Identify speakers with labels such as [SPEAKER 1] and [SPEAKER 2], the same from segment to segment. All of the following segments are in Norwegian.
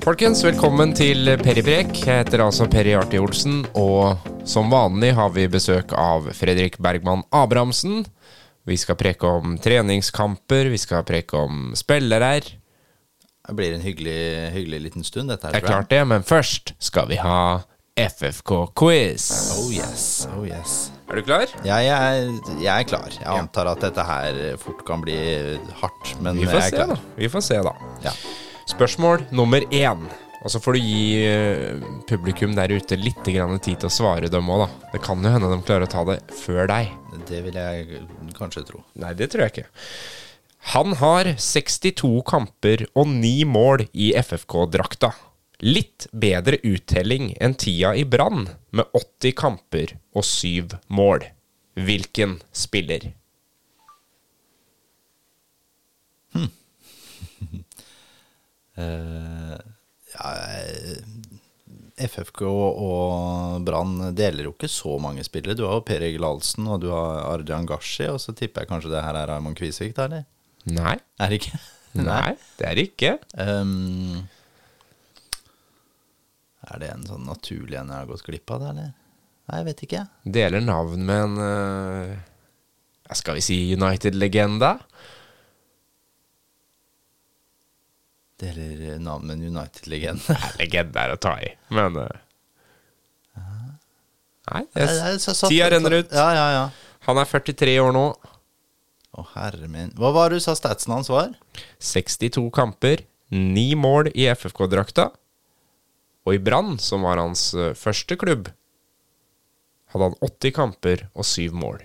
[SPEAKER 1] Folkens, velkommen til Periprek. Jeg heter altså Peri Arti Olsen, og som vanlig har vi besøk av Fredrik Bergman Abrahamsen. Vi skal preke om treningskamper, vi skal preke om spillere.
[SPEAKER 2] Det blir en hyggelig, hyggelig liten stund, dette her.
[SPEAKER 1] Det er klart det, men først skal vi ha FFK-quiz.
[SPEAKER 2] Oh yes, oh yes.
[SPEAKER 1] Er du klar?
[SPEAKER 2] Jeg er, jeg er klar. Jeg antar at dette her fort kan bli hardt, men
[SPEAKER 1] Vi
[SPEAKER 2] jeg
[SPEAKER 1] får
[SPEAKER 2] er
[SPEAKER 1] se,
[SPEAKER 2] klar.
[SPEAKER 1] da. Vi får se, da.
[SPEAKER 2] Ja.
[SPEAKER 1] Spørsmål nummer én. Og så får du gi eh, publikum der ute litt tid til å svare dem òg, da. Det kan jo hende de klarer å ta det før deg.
[SPEAKER 2] Det vil jeg kanskje tro.
[SPEAKER 1] Nei, det tror jeg ikke. Han har 62 kamper og 9 mål i FFK-drakta. Litt bedre uttelling enn tida i Brann, med 80 kamper og 7 mål. Hvilken spiller?
[SPEAKER 2] Eh, ja, eh, FFK og Brann deler jo ikke så mange spillere. Du har jo Per Egil Ahlsen og du har Ardian Gashi, og så tipper jeg kanskje det her er Raymond Kvisvik, da, eller?
[SPEAKER 1] Nei.
[SPEAKER 2] Er det ikke?
[SPEAKER 1] Nei, det er det ikke.
[SPEAKER 2] Um, er det en sånn naturlig en jeg har gått glipp av, det, eller? Nei, jeg vet ikke.
[SPEAKER 1] Deler navn med en uh, Skal vi si United-legenda?
[SPEAKER 2] Deler navn med en United-legende.
[SPEAKER 1] Legende er å ta i, men uh, nei, jeg, tida renner ut.
[SPEAKER 2] Ja, ja, ja.
[SPEAKER 1] Han er 43 år nå.
[SPEAKER 2] Å, herre min. Hva var det du sa statsen hans var?
[SPEAKER 1] 62 kamper, 9 mål i FFK-drakta. Og i Brann, som var hans eh, første klubb, hadde han 80 kamper og 7 mål.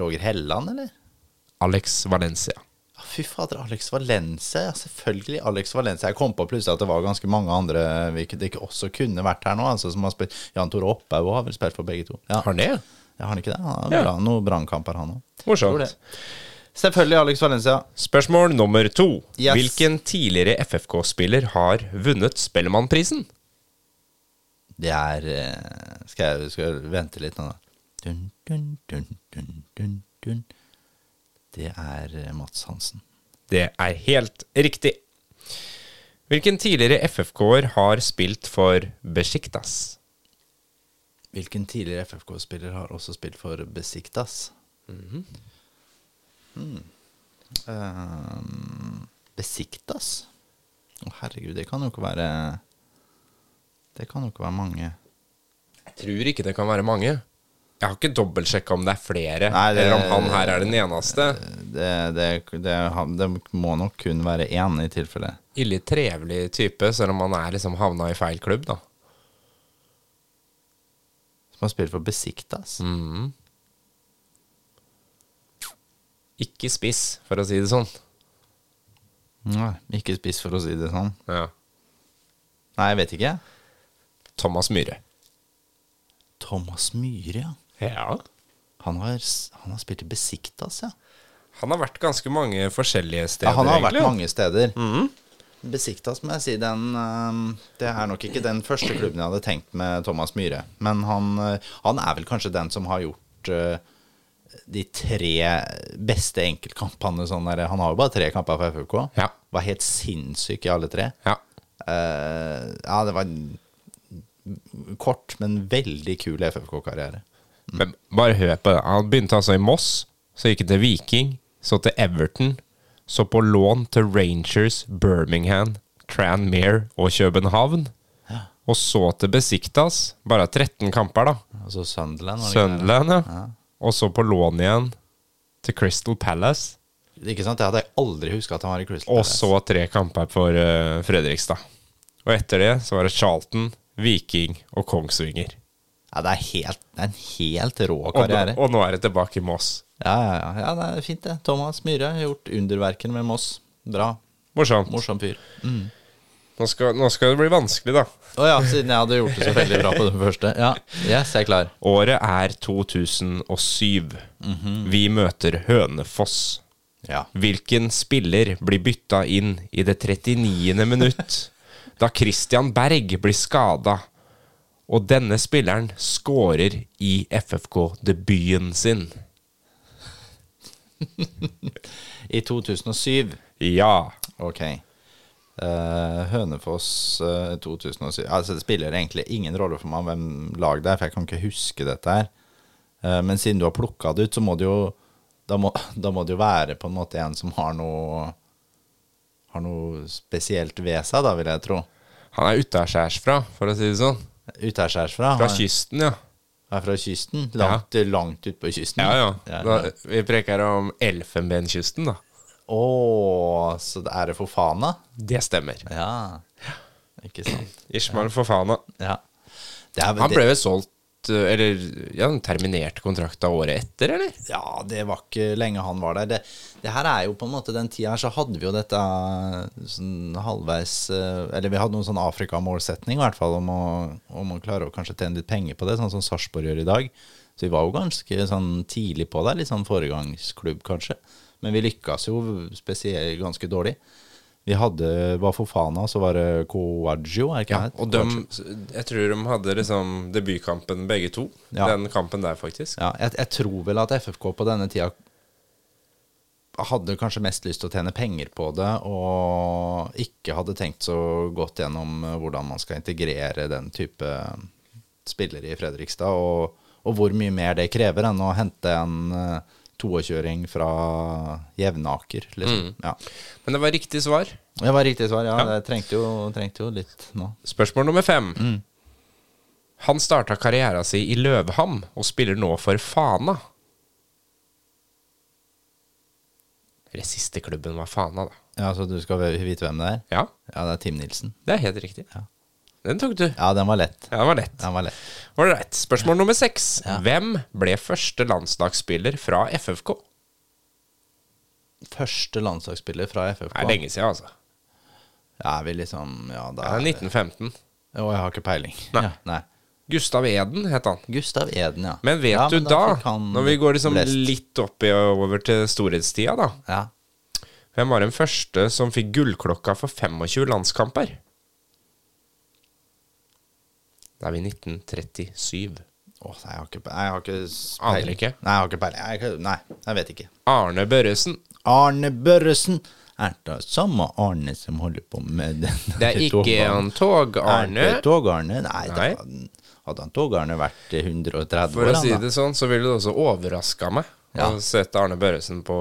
[SPEAKER 2] Roger Helland, eller?
[SPEAKER 1] Alex Valencia.
[SPEAKER 2] Fy fader, Alex Valence. Ja, selvfølgelig Alex Valence. Jeg kom på plutselig at det var ganske mange andre vi ikke- det ikke også kunne vært her nå. Altså, som har spilt Jan Tore Opphaug har vel spilt for begge to. Ja,
[SPEAKER 1] Har han det?
[SPEAKER 2] ja, har han ikke det? Han har
[SPEAKER 1] Ja.
[SPEAKER 2] bra, noen brannkamper, han òg.
[SPEAKER 1] Morsomt.
[SPEAKER 2] Selvfølgelig Alex Valencia.
[SPEAKER 1] Spørsmål nummer to.
[SPEAKER 2] Yes.
[SPEAKER 1] Hvilken tidligere FFK-spiller har vunnet Spellemannprisen?
[SPEAKER 2] Det er eh, Skal jeg skal jeg vente litt nå, da? Dun, dun, dun, dun, dun, dun. Det er eh, Mats Hansen.
[SPEAKER 1] Det er helt riktig. Hvilken tidligere FFK-er har spilt for Besiktas?
[SPEAKER 2] Hvilken tidligere FFK-spiller har også spilt for Besiktas? Hmm. Ehm, Besiktas? Å, herregud, det kan jo ikke være Det kan jo ikke være mange.
[SPEAKER 1] Jeg tror ikke det kan være mange. Jeg har ikke dobbeltsjekka om det er flere,
[SPEAKER 2] Nei, det-
[SPEAKER 1] eller om han her er den eneste.
[SPEAKER 2] Det, det, det, må nok kun være én i tilfelle.
[SPEAKER 1] Ille trevelig type, selv om han er liksom havna i feil klubb, da.
[SPEAKER 2] Som har spilt for Besiktas.
[SPEAKER 1] Mm. Ikke spiss, for å si det sånn.
[SPEAKER 2] Nei, ikke spiss, for å si det sånn.
[SPEAKER 1] Ja.
[SPEAKER 2] Nei, jeg vet ikke.
[SPEAKER 1] Thomas Myhre.
[SPEAKER 2] Thomas Myhre, ja.
[SPEAKER 1] Ja.
[SPEAKER 2] Han har, han har spilt i Besiktas, ja.
[SPEAKER 1] Han har vært ganske mange forskjellige steder,
[SPEAKER 2] ja han har
[SPEAKER 1] egentlig.
[SPEAKER 2] vært mange steder. Besiktas, må jeg si, den Det er nok ikke den første klubben jeg hadde tenkt med Thomas Myhre. Men han, øh, han er vel kanskje den som har gjort øh, de tre beste enkeltkampene sånn der. Han har jo bare tre kamper for FFK.
[SPEAKER 1] Ja.
[SPEAKER 2] Var helt sinnssyk i alle tre.
[SPEAKER 1] Ja.
[SPEAKER 2] Uh, ja, det var en kort, men veldig kul FFK-karriere.
[SPEAKER 1] Men bare hør på det. Han begynte altså i Moss, så gikk han til Viking, så til Everton, så på lån til Rangers, Birmingham, Tranmere og København. Og så til Besiktas. Bare 13 kamper, da.
[SPEAKER 2] Altså Sunderland. var det ikke det?
[SPEAKER 1] Sunderland, ja. Og så på lån igjen til Crystal Palace.
[SPEAKER 2] Ikke sant? Det hadde jeg aldri huska at han var i Crystal Palace.
[SPEAKER 1] Og så tre kamper for uh, Fredrikstad. Og etter det så var det Charlton, Viking og Kongsvinger.
[SPEAKER 2] Ja, det er, helt, det er en helt rå karriere.
[SPEAKER 1] og nå er det tilbake i Moss.
[SPEAKER 2] Ja, ja, ja, ja, det er fint, det. Thomas Myhre har gjort underverkene med Moss. Bra.
[SPEAKER 1] Morsomt.
[SPEAKER 2] Morsom fyr.
[SPEAKER 1] Nå skal, nå skal det bli vanskelig, da.
[SPEAKER 2] Å ja, siden jeg hadde gjort det så veldig bra på den første. Ja, yes, jeg er klar.
[SPEAKER 1] Året er 2007. Vi møter Hønefoss.
[SPEAKER 2] Ja.
[SPEAKER 1] Hvilken spiller blir bytta inn i det 39. minutt da Christian Berg blir skada, og denne spilleren scorer i FFK-debuten sin?
[SPEAKER 2] I 2007.
[SPEAKER 1] Ja.
[SPEAKER 2] Ok. Uh, Hønefoss uh, 2007 Altså Det spiller egentlig ingen rolle for meg hvem lag det er, for jeg kan ikke huske dette her. Uh, men siden du har plukka det ut, så må det jo da må, da må det jo være på en måte en som har noe Har noe spesielt ved seg, da, vil jeg tro.
[SPEAKER 1] Han er utaskjærsfra, for å si det sånn.
[SPEAKER 2] Utaskjærsfra.
[SPEAKER 1] Fra
[SPEAKER 2] Fra
[SPEAKER 1] kysten, ja.
[SPEAKER 2] er fra kysten. Langt, langt ut på kysten.
[SPEAKER 1] Ja, ja.
[SPEAKER 2] Ja,
[SPEAKER 1] Da, vi preker om Elfenbenskysten, da.
[SPEAKER 2] Å, så det er det for Fana?
[SPEAKER 1] Det stemmer.
[SPEAKER 2] Ja. Ikke sant.
[SPEAKER 1] Ishmael Fofana.
[SPEAKER 2] Ja. Det er,
[SPEAKER 1] Han ble vel solgt Eller ja, terminerte kontrakta året etter, eller?
[SPEAKER 2] ja, det var ikke lenge han var der. Det, det her er jo på en måte Den tida her så hadde vi jo dette sånn halvveis eh, Eller vi hadde noen sånn Afrika-målsetning i hvert fall om å, om å klare å kanskje tjene litt penger på det, sånn som Sarpsborg gjør i dag. Så vi var jo ganske sånn tidlig på det. Litt sånn foregangsklubb, kanskje. Men vi lykkes jo spesielt ganske dårlig. Vi hadde var Fofana, så var det Coaggio, er ikke
[SPEAKER 1] Ja, og dem, jeg tror de hadde liksom debutkampen begge to.
[SPEAKER 2] Ja.
[SPEAKER 1] Den kampen der, faktisk.
[SPEAKER 2] Ja, jeg, jeg tror vel at FFK på denne tida hadde kanskje mest lyst til å tjene penger på det, og ikke hadde tenkt så godt gjennom eh, hvordan man skal integrere den type spillere i Fredrikstad, og, og hvor mye mer det krever enn å hente en uh, toåkjøring fra Jevnaker, liksom. Ja.
[SPEAKER 1] Men det var riktig svar.
[SPEAKER 2] Det var riktig svar, ja.
[SPEAKER 1] Ja.
[SPEAKER 2] Det trengte jo, trengte jo litt nå.
[SPEAKER 1] Spørsmål nummer fem. Han starta karrieren sin i Løvham og spiller nå for Fana. Eller siste klubben var Fana, da.
[SPEAKER 2] Ja, Så du skal vite hvem det er?
[SPEAKER 1] Ja,
[SPEAKER 2] Ja, det er Tim Nilsen.
[SPEAKER 1] det er helt riktig.
[SPEAKER 2] Ja.
[SPEAKER 1] Den tok du.
[SPEAKER 2] Ja, den var lett.
[SPEAKER 1] Ja, den var lett.
[SPEAKER 2] Den var lett.
[SPEAKER 1] Ålreit. Spørsmål nummer seks.
[SPEAKER 2] Ja.
[SPEAKER 1] Hvem ble første landslagsspiller fra FFK?
[SPEAKER 2] Første landslagsspiller fra FFK.
[SPEAKER 1] Det er lenge siden, altså.
[SPEAKER 2] Ja, vi liksom Ja, da
[SPEAKER 1] Det er 1915.
[SPEAKER 2] Jo, jeg har ikke peiling.
[SPEAKER 1] Nei.
[SPEAKER 2] Ja, nei.
[SPEAKER 1] Gustav Eden het han.
[SPEAKER 2] Gustav Eden, ja.
[SPEAKER 1] Men vet
[SPEAKER 2] Ja,
[SPEAKER 1] du da, når vi går liksom
[SPEAKER 2] blest.
[SPEAKER 1] litt opp i, over til storhetstida, da
[SPEAKER 2] Ja.
[SPEAKER 1] Hvem var den første som fikk gullklokka for 25 landskamper? Da er vi 1937.
[SPEAKER 2] Åh, nei, jeg har ikke, pe- jeg har ikke
[SPEAKER 1] Aner
[SPEAKER 2] peiling.
[SPEAKER 1] ikke.
[SPEAKER 2] Nei, jeg har ikke peiling. Jeg, nei, jeg vet ikke.
[SPEAKER 1] Arne Børresen.
[SPEAKER 2] Arne Børresen. Er det samme Arne som holder på med den
[SPEAKER 1] Det er ikke han Tog-Arne.
[SPEAKER 2] Tog-Arne? Nei,
[SPEAKER 1] Nei.
[SPEAKER 2] Da, hadde han Tog-Arne vært 130
[SPEAKER 1] For
[SPEAKER 2] år,
[SPEAKER 1] å
[SPEAKER 2] han
[SPEAKER 1] si
[SPEAKER 2] da?
[SPEAKER 1] det sånn, så ville det også overraska meg
[SPEAKER 2] Ja.
[SPEAKER 1] å sette Arne Børresen på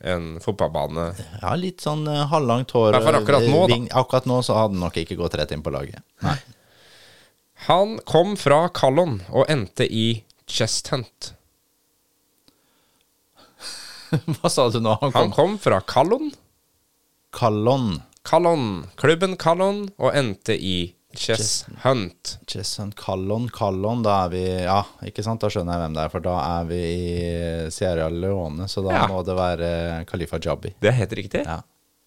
[SPEAKER 1] en fotballbane.
[SPEAKER 2] Ja, litt sånn uh, halvlangt hår.
[SPEAKER 1] I hvert fall akkurat
[SPEAKER 2] eh,
[SPEAKER 1] nå, da.
[SPEAKER 2] ving- Akkurat nå så hadde han nok ikke gått rett inn på laget. Nei.
[SPEAKER 1] Han kom fra Callon og endte i Chesthunt.
[SPEAKER 2] Hva sa du nå? Han
[SPEAKER 1] Han
[SPEAKER 2] kom
[SPEAKER 1] kom fra Callon,
[SPEAKER 2] Callon.
[SPEAKER 1] Callon, klubben Callon, og endte i Chess
[SPEAKER 2] Hunt. Chess Hunt, Callon, Callon, da er vi Ja, ikke sant, da skjønner jeg hvem det er, for da er vi i Sierra Leone, så da
[SPEAKER 1] Ja.
[SPEAKER 2] må det være Khalifa Jabbi.
[SPEAKER 1] Det er helt riktig.
[SPEAKER 2] Ja.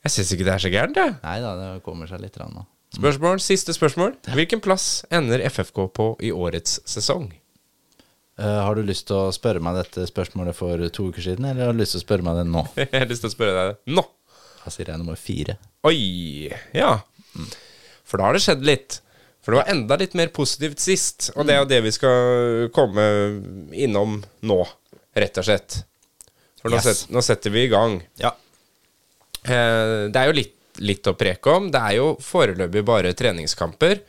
[SPEAKER 1] Jeg syns ikke det er så gærent, jeg.
[SPEAKER 2] Nei da, det kommer seg litt rann nå.
[SPEAKER 1] Spørsmål, Siste spørsmål. Hvilken plass ender FFK på i årets sesong?
[SPEAKER 2] Uh, har du lyst til å spørre meg dette spørsmålet for to uker siden, eller har du lyst til å spørre meg det nå?
[SPEAKER 1] Jeg har lyst til å spørre deg det nå.
[SPEAKER 2] Da sier jeg nummer fire.
[SPEAKER 1] Oi, ja. For da har det skjedd litt. For det var enda litt mer positivt sist, og det er jo det vi skal komme innom nå, rett og slett. For nå,
[SPEAKER 2] Yes.
[SPEAKER 1] set, nå setter vi i gang.
[SPEAKER 2] Ja.
[SPEAKER 1] Eh, det er jo litt, litt å preke om. Det er jo foreløpig bare treningskamper.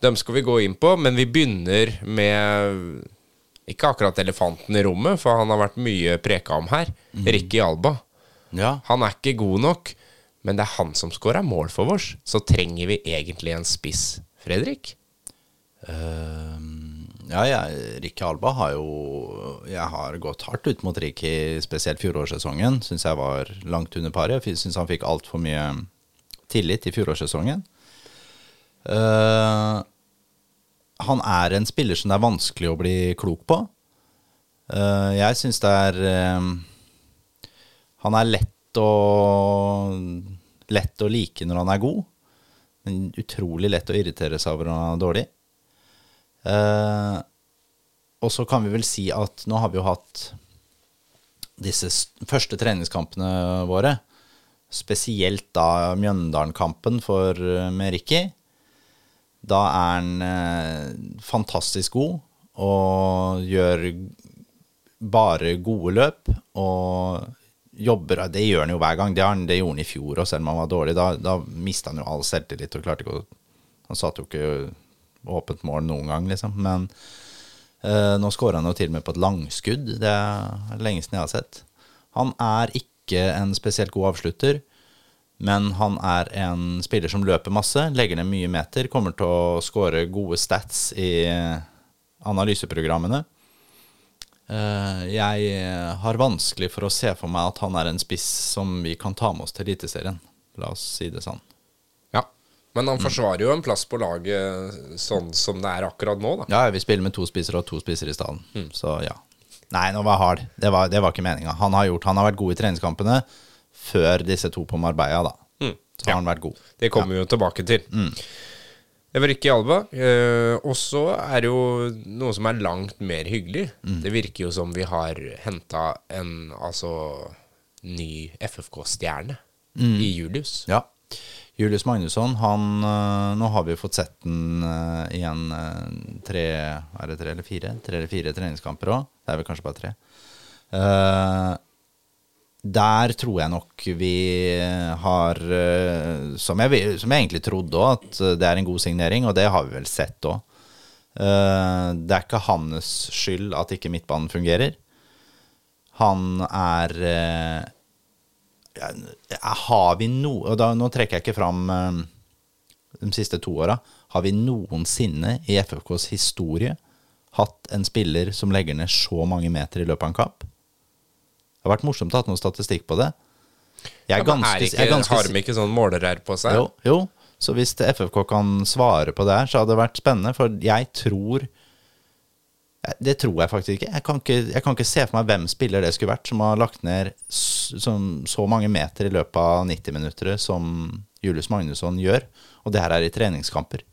[SPEAKER 1] Dem skal vi gå inn på, men vi begynner med ikke akkurat elefanten i rommet, for han har vært mye preka om her. Ricky Alba.
[SPEAKER 2] Ja.
[SPEAKER 1] Han er ikke god nok, men det er han som skårer mål for oss. Så trenger vi egentlig en spiss, Fredrik.
[SPEAKER 2] Uh, ja, jeg, Ricky Alba har jo Jeg har gått hardt ut mot Ricky, spesielt fjorårssesongen. Syns jeg var langt under paret. Syns han fikk altfor mye tillit i fjorårssesongen. Uh, han er en spiller som det er vanskelig å bli klok på. Uh, jeg syns det er eh, Han er lett å Lett å like når han er god, men utrolig lett å irritere seg over når han er dårlig. Uh, og så kan vi vel si at nå har vi jo hatt disse første treningskampene våre. Spesielt da Mjøndalen-kampen eh, med Ricky. Da er han eh, fantastisk god og gjør bare gode løp. Og jobber Det gjør han jo hver gang. Det, han, det gjorde han i fjor, og selv om han var dårlig. Da, da mista han jo all selvtillit og klarte ikke å Han satte jo ikke åpent mål noen gang, liksom. Men eh, nå skårer han jo til og med på et langskudd. Det er lenge siden jeg har sett. Han er ikke en spesielt god avslutter. Men han er en spiller som løper masse, legger ned mye meter, kommer til å skåre gode stats i analyseprogrammene. Eh, Jeg har vanskelig for å se for meg at han er en spiss som vi kan ta med oss til Eliteserien. La oss si det sånn.
[SPEAKER 1] Ja. Men han forsvarer jo en plass på laget sånn som det er akkurat nå, da.
[SPEAKER 2] Ja, vi spiller med to spisser og to spisser i stedet. Så ja. Nei, nå var jeg hard. Det var, det var ikke meninga. Han, har gjort- han har vært god i treningskampene før disse to på Marbella, da.
[SPEAKER 1] Mm.
[SPEAKER 2] Så har han vært god.
[SPEAKER 1] Det kommer vi jo tilbake til. Det Everike Alba. Eh, og så er det jo noe som er langt mer hyggelig. Det virker jo som vi har henta en altså ny FFK-stjerne i Julius.
[SPEAKER 2] Ja. Julius Magnusson, han øh, Nå har vi fått sett den igjen i øh, tre Er det tre eller fire? Tre eller fire treningskamper òg. Det er vel kanskje bare tre. Uh, der tror jeg nok vi har som, jeg, som jeg egentlig trodde òg, at det er en god signering, og det har vi vel sett òg. det er ikke hans skyld at ikke midtbanen fungerer. Han er Har vi noe Og da, nå trekker jeg ikke fram eh, de siste to åra. Har vi noensinne i FFKs historie hatt en spiller som legger ned så mange meter i løpet av en kamp? Det har vært morsomt å ha noe statistikk på det. Jeg er
[SPEAKER 1] Ja,
[SPEAKER 2] ganske,
[SPEAKER 1] er ikke,
[SPEAKER 2] er ganske
[SPEAKER 1] har de ikke sånn målerær på seg?
[SPEAKER 2] jo, jo, så hvis FFK kan svare på det her, så hadde det vært spennende. For jeg tror Det tror jeg faktisk ikke. Jeg kan ikke, jeg kan ikke se for meg hvem spiller det skulle vært, som har lagt ned som, så mange meter i løpet av 90 minutter som Julius Magnusson gjør. Og det her er i treningskamper.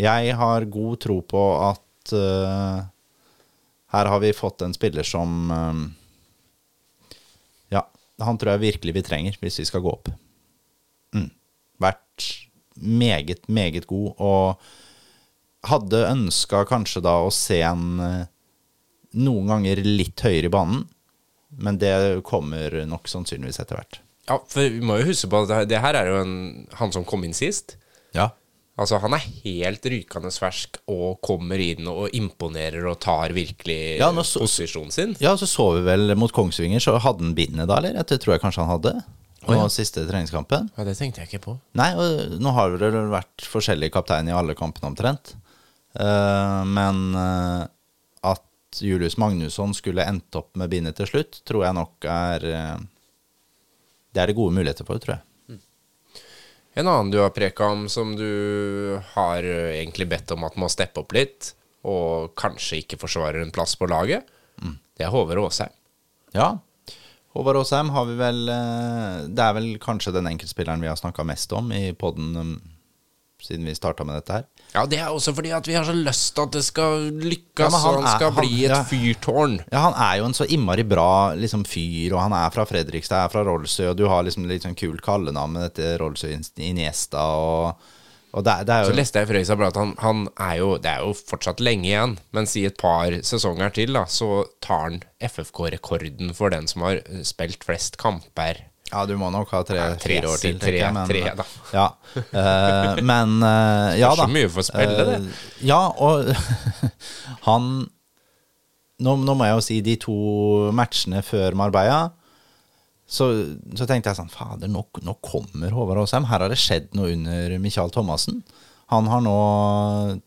[SPEAKER 2] Jeg har god tro på at uh, her har vi fått en spiller som uh, Ja, han tror jeg virkelig vi trenger hvis vi skal gå opp vært meget, meget god, og hadde ønska kanskje da å se en eh, noen ganger litt høyere i banen, men det kommer nok sannsynligvis etter hvert.
[SPEAKER 1] Ja, for vi må jo huske på at det her- er jo en, han som kom inn sist.
[SPEAKER 2] Ja.
[SPEAKER 1] Altså, han er helt rykende fersk og kommer inn og imponerer og tar virkelig
[SPEAKER 2] Ja, nå så-
[SPEAKER 1] posisjonen sin.
[SPEAKER 2] ja, så så vi vel mot Kongsvinger, så hadde han bindet da, eller? Det tror jeg kanskje han hadde. På siste treningskampen.
[SPEAKER 1] Ja, det tenkte jeg ikke på.
[SPEAKER 2] Nei, og nå har det vel vært forskjellige kapteiner i alle kampene omtrent. Eh, men eh, at Julius Magnusson skulle endt opp med bindet til slutt, tror jeg nok er eh, Det er det gode muligheter for, tror jeg.
[SPEAKER 1] En annen du har preka om som du har egentlig bedt om at må steppe opp litt, og kanskje ikke forsvarer en plass på laget, det er Håvard Aasheim.
[SPEAKER 2] Ja. Håvard Aasheim har vi vel Det er vel kanskje den enkeltspilleren vi har snakka mest om i poden siden vi starta med dette her.
[SPEAKER 1] Ja, det er også fordi at vi har så lyst til at det skal lykkes,
[SPEAKER 2] Ja, han
[SPEAKER 1] og han
[SPEAKER 2] er-
[SPEAKER 1] skal
[SPEAKER 2] han-
[SPEAKER 1] bli et
[SPEAKER 2] ja.
[SPEAKER 1] fyrtårn.
[SPEAKER 2] Ja, han er jo en så innmari bra liksom, fyr, og han er fra Fredrikstad, er fra Rollsøy, og du har liksom litt sånn kult kallenavn med dette Rollsøy Iniesta, og, og det, det er
[SPEAKER 1] Så leste jeg i Frøysa at han, han er jo Det er jo fortsatt lenge igjen, mens i et par sesonger til da, så tar han FFK-rekorden for den som har spilt flest kamper.
[SPEAKER 2] Ja, du må nok ha
[SPEAKER 1] Ja, tre,
[SPEAKER 2] tre-fire år til.
[SPEAKER 1] tre,
[SPEAKER 2] jeg, men,
[SPEAKER 1] tre, da.
[SPEAKER 2] Ja, uh, men uh, ja
[SPEAKER 1] Det er så mye for spillet, det.
[SPEAKER 2] Uh, ja, og han nå, nå må jeg jo si de to matchene før Marbella så, så tenkte jeg sånn Fader, nå, nå kommer Håvard Aasheim. Her har det skjedd noe under Michael Thomassen. Han har nå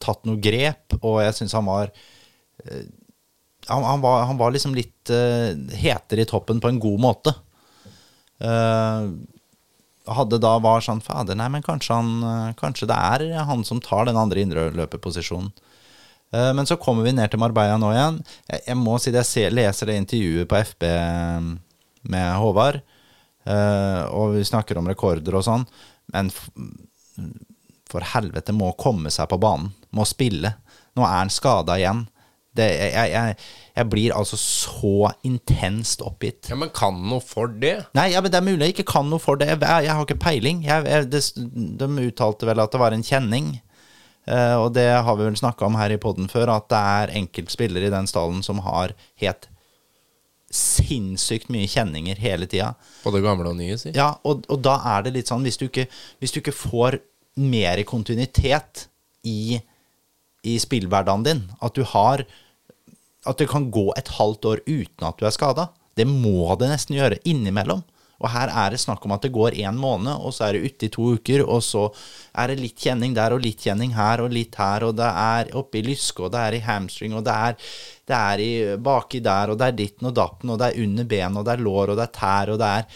[SPEAKER 2] tatt noe grep, og jeg syns han var eh, han, han, var, han var liksom litt uh, hetere i toppen på en god måte. Eh, hadde da var sånn Fader, nei, men kanskje, han, eh, kanskje det er han som tar den andre indreløperposisjonen. Uh, men så kommer vi ned til Marbella nå igjen. Jeg, må si det, jeg ser, leser det intervjuet på FB med Håvard, eh, og vi snakker om rekorder og sånn, men for helvete må komme seg på banen, må spille. Nå er han skada igjen. Det, jeg, jeg, jeg blir altså så intenst oppgitt.
[SPEAKER 1] Ja, men kan noe for det?
[SPEAKER 2] Nei, ja, men det er mulig jeg ikke kan noe for det. Jeg, jeg har ikke peiling. Jeg, jeg, det, de uttalte vel at det var en kjenning. Uh, og det har vi vel snakka om her i poden før, at det er enkeltspillere i den stallen som har helt sinnssykt mye kjenninger hele tida.
[SPEAKER 1] Både gamle og nye, si.
[SPEAKER 2] Ja, og, og da er det litt sånn Hvis du ikke, hvis du ikke får mer kontinuitet i, i spillhverdagen din, at du har At det kan gå et halvt år uten at du er skada, det må det nesten gjøre innimellom. Og her er det snakk om at det går én måned, og så er det ute i to uker, og så er det litt kjenning der og litt kjenning her og litt her, og det er oppe i lyske, og det er i hamstring, og det er, det er i, baki der, og det er ditten og datten, og det er under ben, og det er lår, og det er tær, og det er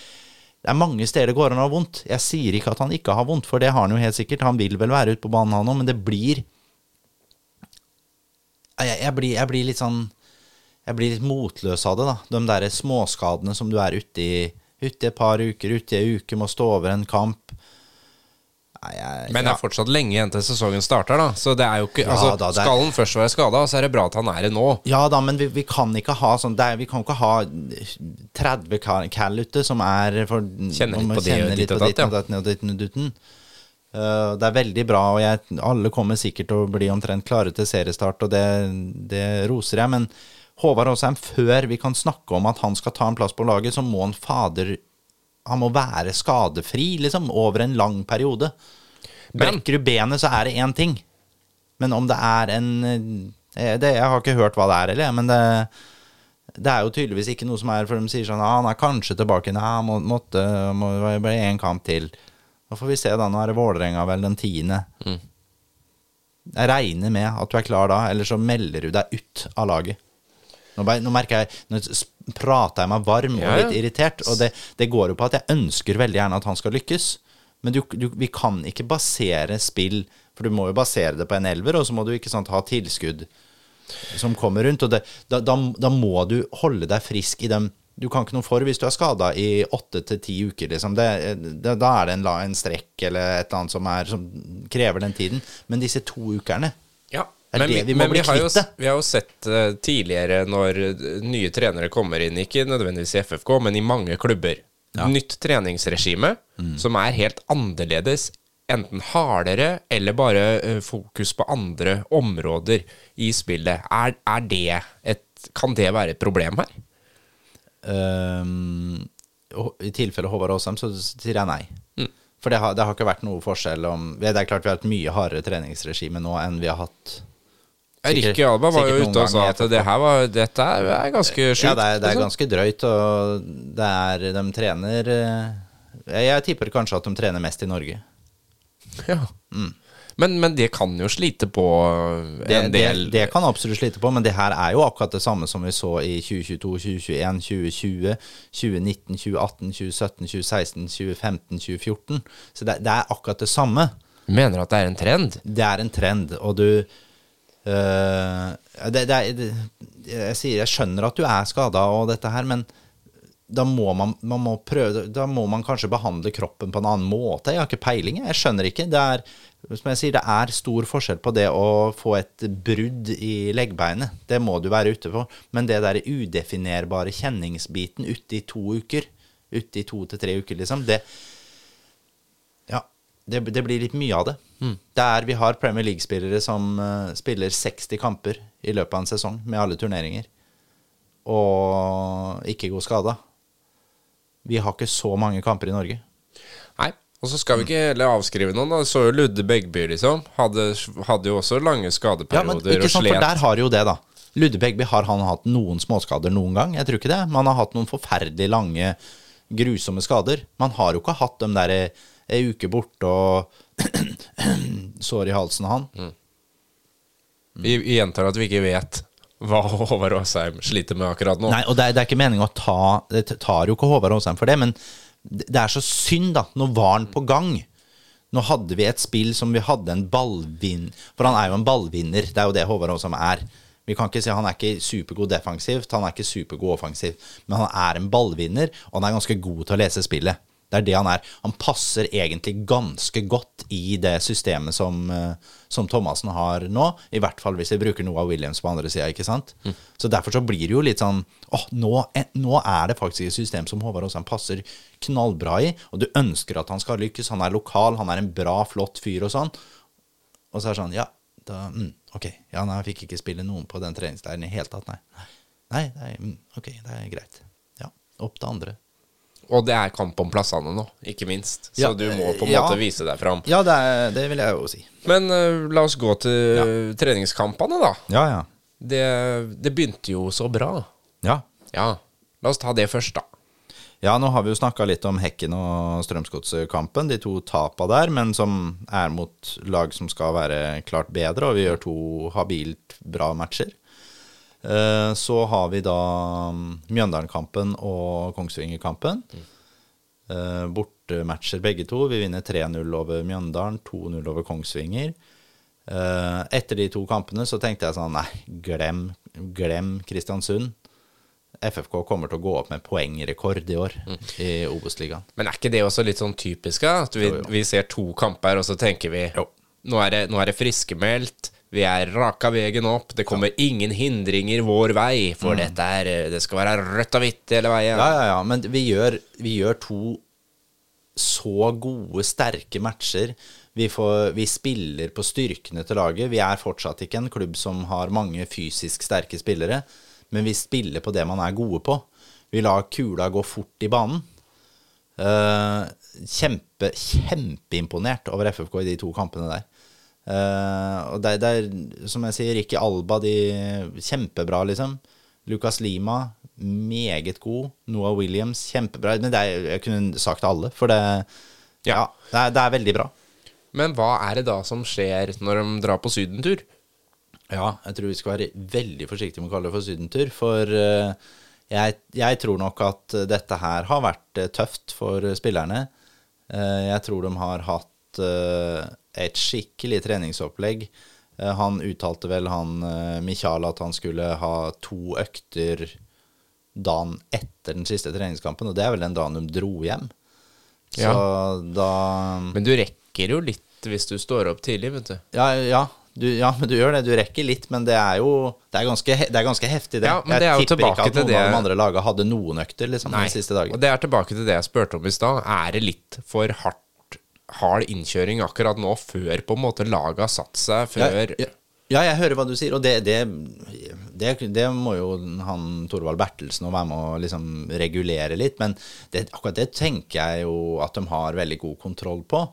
[SPEAKER 2] det er mange steder det går an å ha vondt. Jeg sier ikke at han ikke har vondt, for det har han jo helt sikkert. Han vil vel være ute på banen, han òg, men det blir jeg, jeg, blir jeg blir litt sånn Jeg blir litt motløs av det, da. De der småskadene som du er ute i ute i et par uker, ute i ei uke, må stå over en kamp. Nei, jeg,
[SPEAKER 1] Men det er fortsatt lenge igjen til sesongen starter, da. Så det er jo ikke
[SPEAKER 2] Ja,
[SPEAKER 1] altså,
[SPEAKER 2] da, er-
[SPEAKER 1] Skal han først være skada, så er det bra at han er det nå.
[SPEAKER 2] Ja da, men vi, vi kan ikke ha sånn er, Vi kan ikke ha 30 ka- cal ute som er for
[SPEAKER 1] Kjenner litt på det og ditt og datt,
[SPEAKER 2] ja. Eh, det er veldig bra, og jeg, alle kommer sikkert til å bli omtrent klare til seriestart, og det, det roser jeg. Men Håvard Aasheim, før vi kan snakke om at han skal ta en plass på laget, så må han fader Han må være skadefri, liksom, over en lang periode. Brekker du benet, så er det én ting. Men om det er en eh, det, Jeg har ikke hørt hva det er, eller, men det, det er jo tydeligvis ikke noe som er For de sier sånn ah, Han er kanskje tilbake. Nei, han må, måtte må bli én kamp til. Nå får vi se, da. Nå er det Vålerenga vel den tiende. Jeg regner med at du er klar da, eller så melder du deg ut av laget. Nå, bare, nå merker jeg Nå prater jeg meg varm og litt irritert. Og det, det går jo på at jeg ønsker veldig gjerne at han skal lykkes. Men du, du, vi kan ikke basere spill For du må jo basere det på en elver, og så må du ikke sant, ha tilskudd som kommer rundt. Og det, da, da, da må du holde deg frisk i dem. Du kan ikke noe for hvis du er skada i åtte til ti uker. Liksom. Det, det, da er det en, en strekk eller et eller annet som, er, som krever den tiden. Men disse to ukerne. Det er
[SPEAKER 1] Men,
[SPEAKER 2] det
[SPEAKER 1] vi,
[SPEAKER 2] må
[SPEAKER 1] men
[SPEAKER 2] bli kvitt det.
[SPEAKER 1] vi har jo sett uh, tidligere når eh, nye trenere kommer inn, ikke nødvendigvis i FFK, men i mange klubber. Nytt treningsregime som er helt annerledes. Enten hardere eller bare uh, fokus på andre områder i spillet. Er, er det et Kan det være et problem her?
[SPEAKER 2] Um, I tilfelle Håvard Aasheim, så sier jeg nei. For det har, det har ikke vært noe forskjell om Det er klart vi har et mye hardere treningsregime nå enn vi har hatt
[SPEAKER 1] Ricky Alba var jo ute og sa at det her var, dette er ganske sjukt.
[SPEAKER 2] Ja, det er, det er
[SPEAKER 1] altså.
[SPEAKER 2] ganske drøyt, og det er De trener eh, Jeg, tipper kanskje at de trener mest i Norge.
[SPEAKER 1] Ja. Men, men det kan jo slite på
[SPEAKER 2] Det,
[SPEAKER 1] en del
[SPEAKER 2] det, det kan absolutt slite på, men det her er jo akkurat det samme som vi så i 2022, 2021, 2020, 2019, 2018, 2017, 2016, 2015, 2014. Så det, det er akkurat det samme.
[SPEAKER 1] Mener at det er en trend?
[SPEAKER 2] Det er en trend, og du det, det er, det, Jeg sier jeg skjønner at du er skada og dette her, men da må man, man må prøve Da må man kanskje behandle kroppen på en annen måte. Jeg har ikke peiling. Jeg skjønner ikke. Det er, som jeg sier, det er stor forskjell på det å få et brudd i leggbeinet. Det må du være ute for. Men det der udefinerbare kjenningsbiten ute i to uker, ute i to til tre uker, liksom, det det, det blir litt mye av det. Mm. Der vi har Premier League-spillere som uh, spiller 60 kamper i løpet av en sesong med alle turneringer, og ikke går skada. Vi har ikke så mange kamper i Norge.
[SPEAKER 1] Nei. Og så skal vi ikke heller avskrive noen. da Så jo Ludde Begby, liksom. Hadde, hadde jo også lange skadeperioder.
[SPEAKER 2] Ja, men ikke
[SPEAKER 1] og
[SPEAKER 2] sant, for der har jo det, da. Ludde Begby, har han hatt noen småskader noen gang? Jeg tror ikke det. Man har hatt noen forferdelig lange, grusomme skader. Man har jo ikke hatt dem der eh, ei uke borte og sår i halsen av han.
[SPEAKER 1] Vi, vi gjentar at vi ikke vet hva Håvard Aasheim sliter med akkurat nå.
[SPEAKER 2] Nei, og det er, det er ikke meningen å ta Det tar jo ikke Håvard Aasheim for det, men det det er så synd, da. Nå var han på gang. Nå hadde vi et spill som vi hadde en ballvinn For han er jo en ballvinner. Det er jo det Håvard Aasheim er. Vi kan ikke si Han er ikke supergod defensivt, han er ikke supergod offensivt, men han er en ballvinner, og han er ganske god til å lese spillet. Det er det han er. Han passer egentlig ganske godt i det systemet som, eh, som Thomassen har nå. I hvert fall hvis vi bruker Noah Williams på andre sida, ikke sant. Så derfor så blir det jo litt sånn åh, nå, nå er det faktisk et system som Håvard Aasheim passer knallbra i, og du ønsker at han skal lykkes. Han er lokal, han er en bra, flott fyr og sånn. Og så er det sånn, ja, da, mm, ok. Ja, nei, jeg fikk ikke spille noen på den treningsleiren i hele tatt, nei. Nei, er, mm, ok, det er greit. Ja, opp til andre.
[SPEAKER 1] Og det er kamp om plassene nå, ikke minst. Så
[SPEAKER 2] Ja,
[SPEAKER 1] du må på en
[SPEAKER 2] ja.
[SPEAKER 1] måte vise deg fram.
[SPEAKER 2] Ja, det, er, det vil jeg jo si.
[SPEAKER 1] Men uh, la oss gå til treningskampene, da.
[SPEAKER 2] Ja, ja.
[SPEAKER 1] Det, det begynte jo så bra.
[SPEAKER 2] Ja,
[SPEAKER 1] Ja. La oss ta det først, da.
[SPEAKER 2] Ja, nå har vi jo snakka litt om Hekken og Strømsgodskampen, de to tapa der, men som er mot lag som skal være klart bedre, og vi gjør to habilt bra matcher. Eh, Så har vi da mm, Mjøndalen-kampen og Kongsvinger-kampen. Eh, Bortematcher begge to. Vi vinner 3-0 over Mjøndalen, 2-0 over Kongsvinger. Eh, Etter de to kampene så tenkte jeg sånn Nei, glem, glem Kristiansund. FFK kommer til å gå opp med poengrekord i år i Obos-ligaen.
[SPEAKER 1] Men er ikke det også litt sånn typisk? At vi,
[SPEAKER 2] Jo, jo.
[SPEAKER 1] vi ser to kamper, og så tenker vi
[SPEAKER 2] Jo.
[SPEAKER 1] nå er det, nå er det friskmeldt. Vi er raka veien opp. Det kommer ingen hindringer vår vei, for dette er, det skal være rødt og hvitt hele veien.
[SPEAKER 2] Mm. Ja, ja, ja, men vi gjør, vi gjør to så gode, sterke matcher. Vi, får, vi spiller på styrkene til laget. Vi er fortsatt ikke en klubb som har mange fysisk sterke spillere, men vi spiller på det man er gode på. Vi lar kula gå fort i banen. Uh, kjempe, kjempeimponert over FFK i de to kampene der. Eh, og det, det er, som jeg sier, Ricky Alba, de kjempebra, liksom. Lucas Lima, meget god. Noah Williams, kjempebra. Men det er, jeg kunne sagt alle, for det Ja, det, er, det er veldig bra.
[SPEAKER 1] Men hva er det da som skjer når de drar på sydentur?
[SPEAKER 2] Ja, jeg tror vi skal være veldig forsiktige med å kalle det for sydentur, for eh, jeg, jeg tror nok at dette her har vært eh, tøft for spillerne. Jeg tror de har hatt eh, et skikkelig treningsopplegg. Eh, han uttalte vel, han eh, Michael, at han skulle ha to økter dagen etter den siste treningskampen, og det er vel den dagen de dro hjem. Så
[SPEAKER 1] Ja.
[SPEAKER 2] da
[SPEAKER 1] Men du rekker jo litt hvis du står opp tidlig, vet du.
[SPEAKER 2] Ja, ja, du, ja, men du gjør det. Du rekker litt, men det er jo Det er ganske, det er ganske heftig, det.
[SPEAKER 1] Ja, men det er jo
[SPEAKER 2] jeg tipper ikke at noen
[SPEAKER 1] det-
[SPEAKER 2] av de andre lagene hadde noen økter liksom, den siste
[SPEAKER 1] Og det er tilbake til det jeg spurte om i stad. Er det litt for hardt hard innkjøring akkurat nå, før på en måte laget har satt seg?
[SPEAKER 2] Ja,
[SPEAKER 1] Før
[SPEAKER 2] ja, ja, jeg hører hva du sier, og det, det, det, det må jo han Torvald Bertelsen og være med å liksom regulere litt. Men det, akkurat det tenker jeg jo at de har veldig god kontroll på.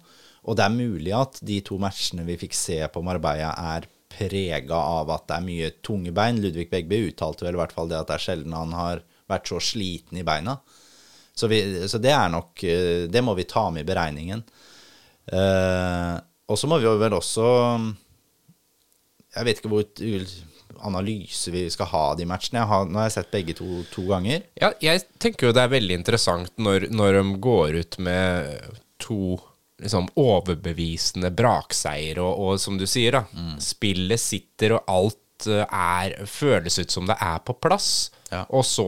[SPEAKER 2] Og det er mulig at de to matchene vi fikk se på Marbella, er prega av at det er mye tunge bein. Ludvig Begby uttalte vel i hvert fall det at det er sjelden han har vært så sliten i beina. Så, vi, så det er nok eh, Det må vi ta med i beregningen. Eh, og så må vi jo vel også Jeg vet ikke hvor analyse vi skal ha de matchene. Jeg har, nå har jeg sett begge to to ganger.
[SPEAKER 1] Ja, jeg tenker jo det er veldig interessant når, når de går ut med to liksom overbevisende brakseier, og, og som du sier, da,
[SPEAKER 2] Mm.
[SPEAKER 1] spillet sitter, og alt eh, er føles ut som det er på plass.
[SPEAKER 2] Ja.
[SPEAKER 1] Og så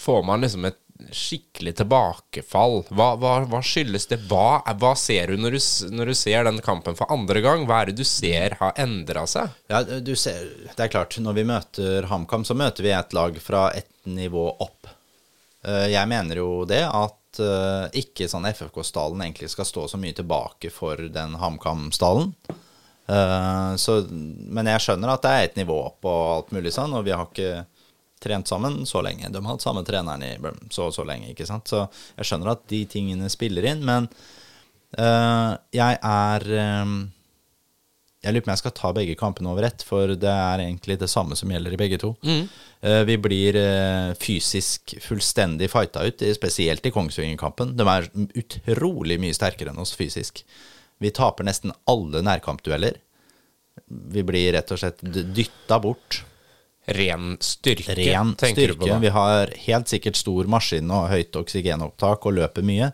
[SPEAKER 1] får man liksom et skikkelig tilbakefall. Hva, hva, hva skyldes det? Hva, hva ser du når, du når du ser den kampen for andre gang? Hva er det du ser har endra seg?
[SPEAKER 2] Ja, du ser, det er klart, når vi møter HamKam, så møter vi et lag fra et nivå opp. Eh, Jeg mener jo det, at eh, ikke sånn FFK-stallen egentlig skal stå så mye tilbake for den HamKam-stallen. Eh, Men jeg skjønner at det er et nivå opp og alt mulig sånn, og vi har ikke trent sammen så lenge. De har hatt samme treneren i så og så lenge, ikke sant. Så jeg skjønner at de tingene spiller inn, men eh, jeg er eh, jeg lurer på om jeg skal ta begge kampene over ett, for det er egentlig det samme som gjelder i begge to. Eh, vi blir eh, fysisk fullstendig fighta ut, spesielt i Kongsvinger-kampen. De er utrolig mye sterkere enn oss fysisk. Vi taper nesten alle nærkampdueller. Vi blir rett og slett dytta bort.
[SPEAKER 1] Ren styrke,
[SPEAKER 2] Ren
[SPEAKER 1] tenker du på
[SPEAKER 2] styrke.
[SPEAKER 1] da?
[SPEAKER 2] Vi har helt sikkert stor maskin og høyt oksygenopptak og løper mye.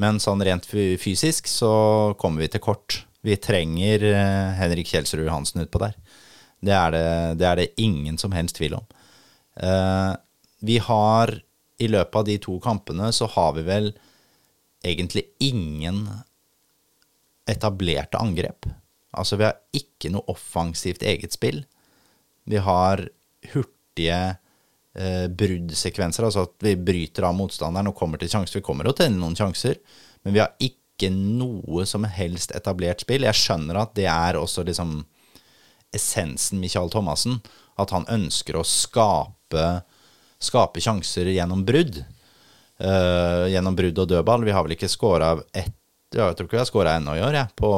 [SPEAKER 2] Men sånn rent fysisk så kommer vi til kort. Vi trenger eh, Henrik Kjelsrud Hansen utpå der. Det er det, det er det ingen som helst tvil om. Eh, vi har i løpet av de to kampene så har vi vel egentlig ingen etablerte angrep. Altså vi har ikke noe offensivt eget spill. Vi har hurtige eh, bruddsekvenser, altså at vi bryter av motstanderen og kommer til sjanser. Vi kommer jo til noen sjanser, men vi har ikke noe som helst etablert spill. Jeg skjønner at det er også liksom essensen Michael Thomassen. At han ønsker å skape, skape sjanser gjennom brudd. Uh, gjennom brudd og dødball. Vi har vel ikke scora ett jeg tror ikke vi har scora ennå i år, jeg, på,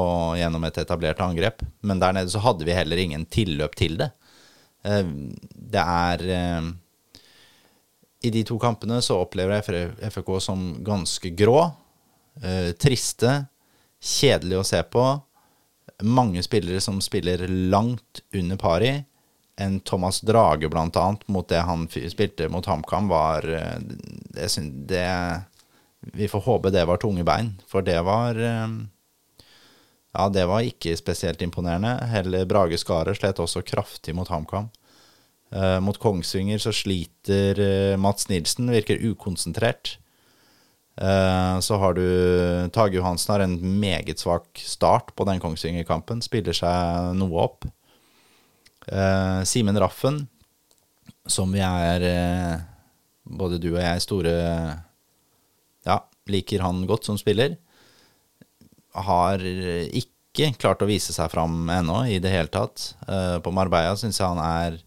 [SPEAKER 2] gjennom et etablert angrep. Men der nede så hadde vi heller ingen tilløp til det. Eh, det er eh, I de to kampene så opplever jeg FK som ganske grå. eh, Triste. Kjedelig å se på. Mange spillere som spiller langt under pari. En Thomas Drage, blant annet, mot det han spilte mot HamKam, var det, det Vi får håpe det var tunge bein, for det var Ja, det var ikke spesielt imponerende. Heller Brage Skare slet også kraftig mot HamKam. Eh, mot Kongsvinger så sliter eh, Mats Nilsen, virker ukonsentrert. Eh, så har du Tage Johansen har en meget svak start på den Kongsvinger-kampen. Spiller seg noe opp. Eh, Simen Raffen, som vi er eh, Både du og jeg store Ja, liker han godt som spiller. Har ikke klart å vise seg fram ennå i det hele tatt. Eh, på Marbella syns jeg han er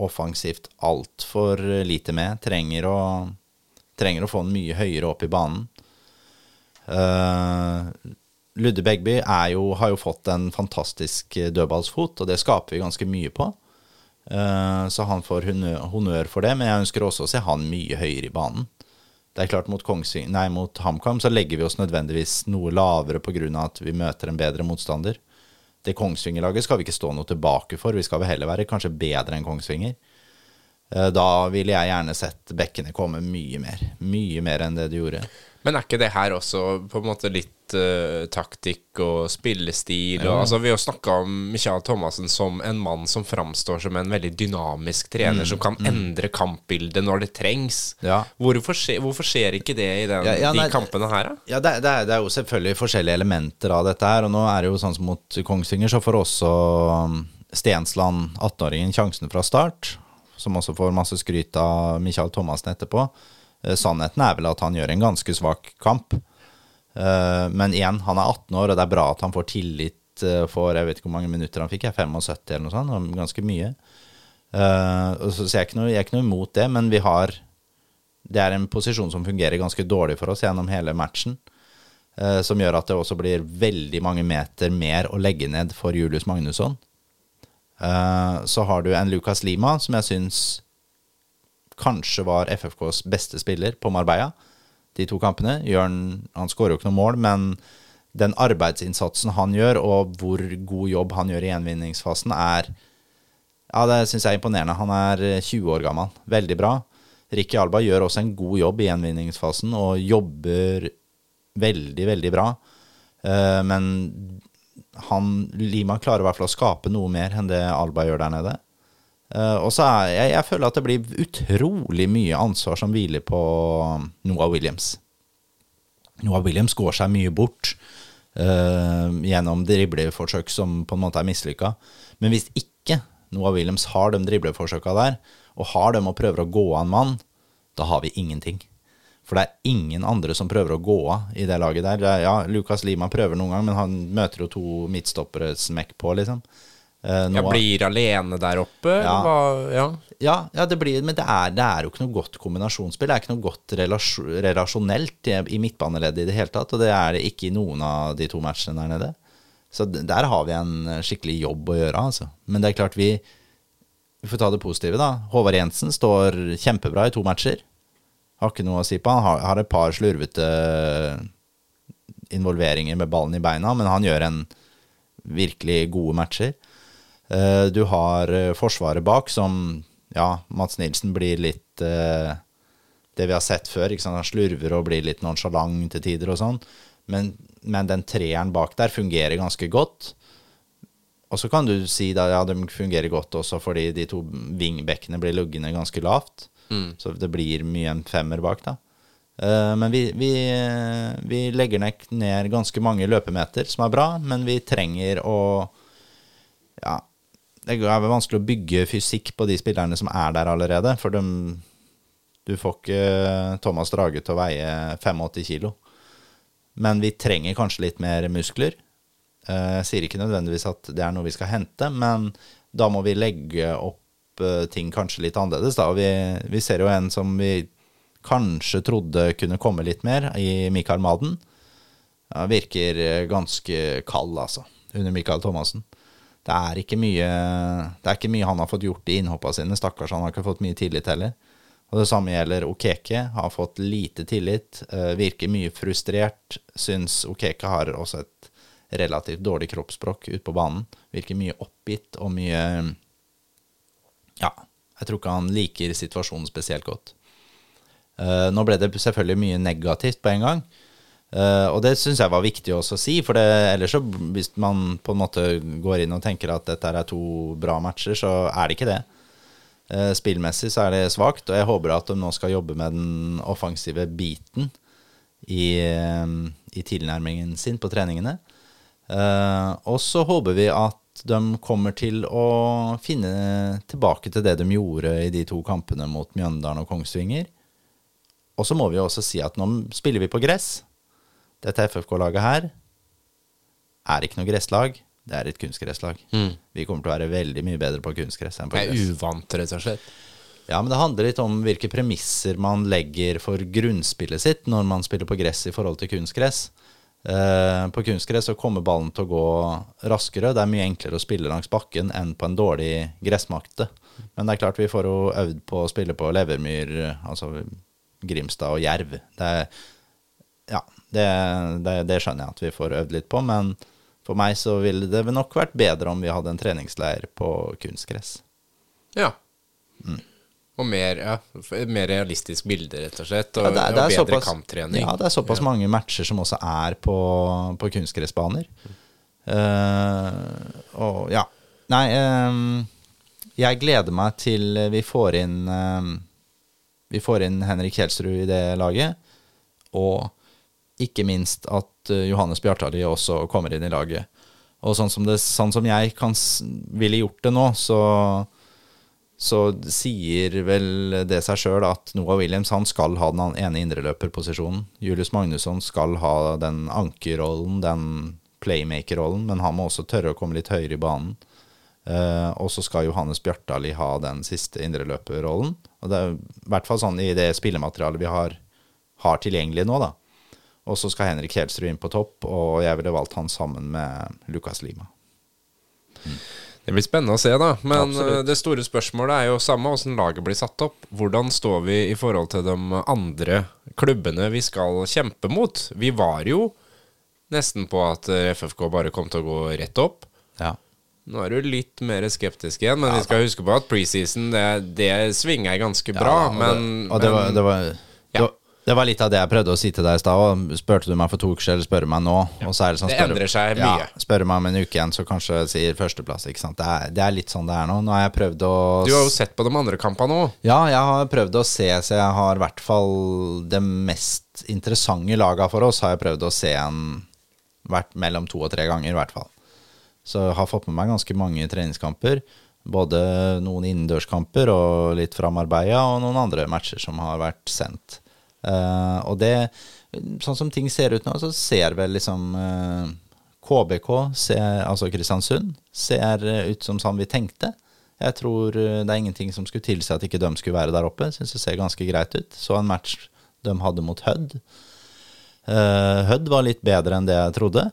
[SPEAKER 2] offensivt altfor lite med. Trenger å, trenger å få den mye høyere opp i banen. Eh, Ludde Begby jo, har jo fått en fantastisk dødballsfot, og det skaper vi ganske mye på. Eh, så han får honnør for det, men jeg ønsker også å se han mye høyere i banen. Det er klart Mot, mot HamKam så legger vi oss nødvendigvis noe lavere pga. at vi møter en bedre motstander. Det Kongsvinger-laget skal vi ikke stå noe tilbake for, vi skal vel heller være kanskje bedre enn Kongsvinger. Eh, Da ville jeg gjerne sett bekkene komme mye mer. Mye mer enn det de gjorde.
[SPEAKER 1] Men er ikke det her også på en måte litt uh, taktikk og spillestil? Og, altså, vi har snakka om Michael Thomassen som en mann som framstår som en veldig dynamisk trener, som kan endre kampbildet når det trengs.
[SPEAKER 2] Mm, Ja.
[SPEAKER 1] Hvorfor, skje, hvorfor skjer ikke det i den,
[SPEAKER 2] Ja, ja, nei,
[SPEAKER 1] de kampene her, da?
[SPEAKER 2] Ja, det, det, er, det er jo selvfølgelig forskjellige elementer av dette her. Og nå er det jo sånn som mot Kongsvinger, så får også um, Stensland, 18-åringen, sjansen fra start. Som også får masse skryt av Michael Thomassen etterpå. Eh, Sannheten er vel at han gjør en ganske svak kamp. Eh, Men igjen, han er 18 år, og det er bra at han får tillit eh, for Jeg vet ikke hvor mange minutter han fikk, jeg, 75 eller noe sånt. Ganske mye. Så jeg er ikke noe, er ikke noe imot det, men vi har det er en posisjon som fungerer ganske dårlig for oss gjennom hele matchen. som gjør at det også blir veldig mange meter mer å legge ned for Julius Magnusson. Så har du en Lucas Lima som jeg syns kanskje var FFKs beste spiller på Marbella de to kampene. Jørn, han skårer jo ikke noe mål, men den arbeidsinnsatsen han gjør, og hvor god jobb han gjør i gjenvinningsfasen, er Ja, det syns jeg er imponerende. Han er eh, 20 år gammel. Veldig bra. Ricky Alba gjør også en god jobb i gjenvinningsfasen og jobber veldig, veldig bra. Eh, men han, Lima klarer i hvert fall å skape noe mer enn det Alba gjør der nede. Eh, og så er jeg, jeg føler at det blir utrolig mye ansvar som hviler på Noah Williams. Noah Williams går seg mye bort uh, gjennom dribleforsøk som på en måte er mislykka. Men hvis ikke Noah Williams har de dribleforsøka der, og har dem og prøver å gå av en mann, da har vi ingenting. For det er ingen andre som prøver å gå av i det laget der. Er, ja, Lucas Lima prøver noen gang, men han møter jo to midtstoppere smekk på, liksom. Eh,
[SPEAKER 1] Ja, blir alene der oppe?
[SPEAKER 2] Ja.
[SPEAKER 1] ja.
[SPEAKER 2] ja, ja det blir, men det er, det er jo ikke noe godt kombinasjonsspill. Det er ikke noe godt relasjon, relasjonelt i, i midtbaneleddet i det hele tatt. Og det er det ikke i noen av de to matchene der nede. Så der har vi en eh, skikkelig jobb å gjøre, altså. Men det er klart vi Vi får ta det positive, da. Håvard Jensen står kjempebra i to matcher. Har ikke noe å si på. Han har, har et par slurvete involveringer med ballen i beina, men han gjør en virkelig gode matcher. Eh, Du har eh, Forsvaret bak, som Ja, Mats Nilsen blir litt eh, det vi har sett før. Han slurver og blir litt nonsjalant til tider og sånn. Men, men den treeren bak der fungerer ganske godt. Og så kan du si da, ja, de fungerer godt også fordi de to vingbekkene blir luggende ganske lavt. Så det blir mye en femmer bak, da. Eh, men vi, vi, vi legger ned ganske mange løpemeter, som er bra, men vi trenger å Ja, det er vel vanskelig å bygge fysikk på de spillerne som er der allerede. For de, du får ikke Thomas Drage til å veie 85 kilo. Men vi trenger kanskje litt mer muskler. Eh, Jeg sier ikke nødvendigvis at det er noe vi skal hente, men da må vi legge opp eh, ting kanskje litt annerledes. Da. Vi, vi ser jo en som vi kanskje trodde kunne komme litt mer, i Mikael Maden. Ja, virker eh, ganske kald, altså, under Mikael Thomassen. Det er ikke mye Det er ikke mye han har fått gjort i innhoppa sine. Stakkars, han har ikke fått mye tillit heller. Og det samme gjelder Okeke. Har fått lite tillit. eh, virker mye frustrert. Syns Okeke har også et relativt dårlig kroppsspråk ute på banen. Virker mye oppgitt og mye Ja, jeg tror ikke han liker situasjonen spesielt godt. Eh, nå ble det selvfølgelig mye negativt på en gang. Eh, og det syns jeg var viktig også å si, for det, ellers så hvis man på en måte går inn og tenker at dette er to bra matcher, så er det ikke det. Uh, spillmessig så er det svakt, og jeg håper at de nå skal jobbe med den offensive biten i, uh, i tilnærmingen sin på treningene. Og så håper vi at de kommer til å finne tilbake til det de gjorde i de to kampene mot Mjøndalen og Kongsvinger. Og så må vi også si at nå spiller vi på gress. Dette FFK-laget her er ikke noe gresslag, det er et kunstgresslag. Vi kommer til å være veldig mye bedre på kunstgress enn på gress.
[SPEAKER 1] Det er uvant, rett og slett.
[SPEAKER 2] Ja, men det handler litt om hvilke premisser man legger for grunnspillet sitt når man spiller på gress i forhold til kunstgress. Eh, på kunstgress så kommer ballen til å gå raskere. Det er mye enklere å spille langs bakken enn på en dårlig gressmakte. Men det er klart vi får jo øvd på å spille på Levermyr, altså Grimstad og Jerv. Det er, ja, det, det, det skjønner jeg at vi får øvd litt på, men for meg så ville det nok vært bedre om vi hadde en treningsleir på kunstgress.
[SPEAKER 1] Ja.
[SPEAKER 2] Mm.
[SPEAKER 1] Og mer, ja, mer realistisk bilde, rett og slett. Og,
[SPEAKER 2] Ja, det er- det er
[SPEAKER 1] og bedre
[SPEAKER 2] såpass-
[SPEAKER 1] kamptrening.
[SPEAKER 2] Ja, det er såpass mange matcher som også er på, på kunstgressbaner. Eh, og ja. Nei, um, jeg gleder meg til vi får inn um, Vi får inn Henrik Kjelsrud i det laget. Og ikke minst at eh, Johannes Bjartali også kommer inn i laget. Og sånn som, det, sånn som jeg kan, ville gjort det nå, så så sier vel det seg sjøl at Noah Williams han skal ha den ene indreløperposisjonen. Julius Magnusson skal ha den ankerrollen, den playmaker-rollen, men han må også tørre å komme litt høyere i banen. Uh, og så skal Johannes Bjartali ha den siste indreløperrollen. Og det er i hvert fall sånn i det spillematerialet vi har, har tilgjengelig nå, da. Og så skal Henrik Kjelsrud inn på topp, og jeg ville valgt han sammen med Lukas Lima.
[SPEAKER 1] Det blir spennende å se, da. Men
[SPEAKER 2] Absolutt.
[SPEAKER 1] eh, det store spørsmålet er jo samme åssen laget blir satt opp. Hvordan står vi i forhold til de andre klubbene vi skal kjempe mot? Vi var jo nesten på at eh, FFK bare kom til å gå rett opp.
[SPEAKER 2] Ja.
[SPEAKER 1] Nå er du litt mer skeptisk igjen, men vi skal huske på at preseason det, det svinger ganske bra.
[SPEAKER 2] Ja, og
[SPEAKER 1] men,
[SPEAKER 2] det, og det, var, det, var, det, var, litt av det jeg prøvde å si til deg i stad. Spurte du meg for to uker siden, spør meg nå? Er det sånn,
[SPEAKER 1] Det
[SPEAKER 2] spør
[SPEAKER 1] endrer seg
[SPEAKER 2] Ja,
[SPEAKER 1] mye.
[SPEAKER 2] spør du meg om en uke igjen, så kanskje jeg sier førsteplass. ikke sant? Det er, det er litt sånn det er nå. Nå har jeg prøvd å
[SPEAKER 1] du har jo sett på de andre kampene òg.
[SPEAKER 2] Ja, jeg har prøvd å se, så jeg har i hvert fall det mest interessante laga for oss, har jeg prøvd å se en vært mellom to og tre ganger, i hvert fall. Så jeg har fått med meg ganske mange treningskamper. Både noen innendørskamper og litt framarbeida, og noen andre matcher som har vært sendt. Eh, og det Sånn som ting ser ut nå, så ser vel liksom uh, KBK, ser, altså Kristiansund, ser eh, ut som sånn vi tenkte. Jeg tror eh, det er ingenting som skulle tilsi at ikke de skulle være der oppe. Syns det ser ganske greit ut. Så en match de hadde mot Hødd. Uh, Hødd var litt bedre enn det jeg trodde.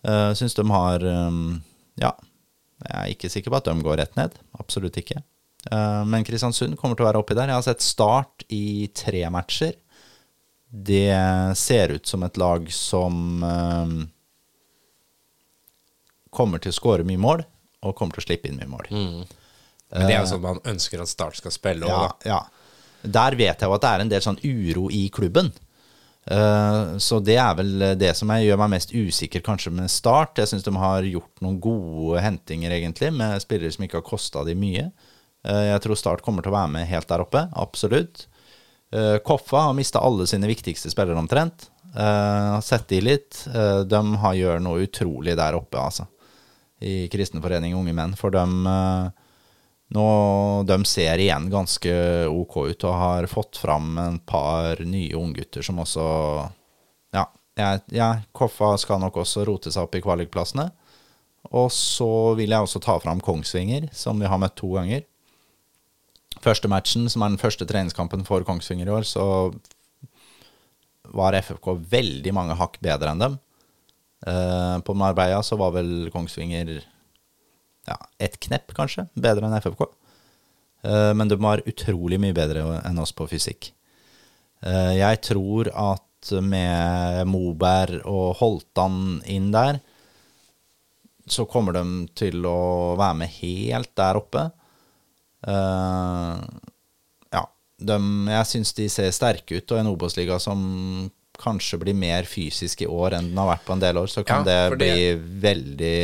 [SPEAKER 2] Uh, Syns de har um, Ja, jeg er ikke sikker på at de går rett ned. Absolutt ikke. Eh, men Kristiansund kommer til å være oppi der. Jeg har sett Start i tre matcher. Det ser ut som et lag som um, kommer til å skåre mye mål, og kommer til å slippe inn mye mål.
[SPEAKER 1] Men det er jo sånn man ønsker at Start skal spille òg,
[SPEAKER 2] Ja,
[SPEAKER 1] da.
[SPEAKER 2] ja. Der vet jeg jo at det er en del sånn uro i klubben. Eh, så det er vel det som jeg gjør meg mest usikker kanskje med Start. Jeg syns de har gjort noen gode hentinger, egentlig, med spillere som ikke har kosta de mye. Eh, jeg tror Start kommer til å være med helt der oppe, absolutt. Eh, Koffa har mista alle sine viktigste spillere omtrent. Uh, har sett de litt. Eh, de har gjør noe utrolig der oppe, altså. I Kristen Forening Unge Menn. For de eh, nå, de ser igjen ganske ok ut og har fått fram en par nye unggutter som også Ja, ja, Koffa skal nok også rote seg opp i kvalikplassene. Og så vil jeg også ta fram Kongsvinger, som vi har møtt to ganger. Første matchen, som er den første treningskampen for Kongsvinger i år, så var FFK veldig mange hakk bedre enn dem. Eh, på Marbella så var vel Kongsvinger ja, ett knepp, kanskje, bedre enn FFK. Eh, men de var utrolig mye bedre enn oss på fysikk. Eh, jeg tror at med Moberg og Holtan inn der, så kommer de til å være med helt der oppe. Eh, ja, de, jeg syns de ser sterke ut, og en Obos-liga som kanskje blir mer fysisk i år enn den har vært på en del år, så kan
[SPEAKER 1] Ja,
[SPEAKER 2] det bli veldig,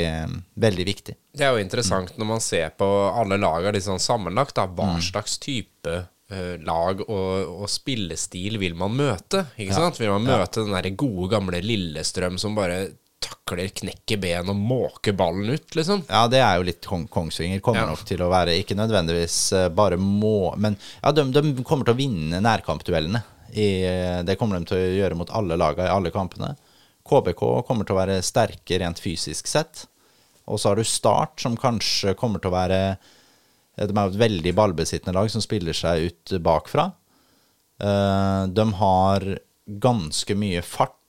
[SPEAKER 2] veldig viktig.
[SPEAKER 1] Det er jo interessant når man ser på alle lagene liksom sånn sammenlagt, da. Hva slags type eh, lag og, og spillestil vil man møte? Ikke sant? Vil man møte den der gode, gamle Lillestrøm som bare takler, knekker ben og måker ballen ut, liksom?
[SPEAKER 2] Ja, det er jo litt Kong Kongsvinger. Kommer
[SPEAKER 1] Ja.
[SPEAKER 2] nok til å være Ikke nødvendigvis eh, bare må Men ja, de, de kommer til å vinne nærkampduellene. I, eh, det kommer de til å gjøre mot alle lagene i alle kampene. KBK kommer til å være sterke rent fysisk sett. Og så har du Start, som kanskje kommer til å være eh, De er jo et veldig ballbesittende lag som spiller seg ut bakfra. De har ganske mye fart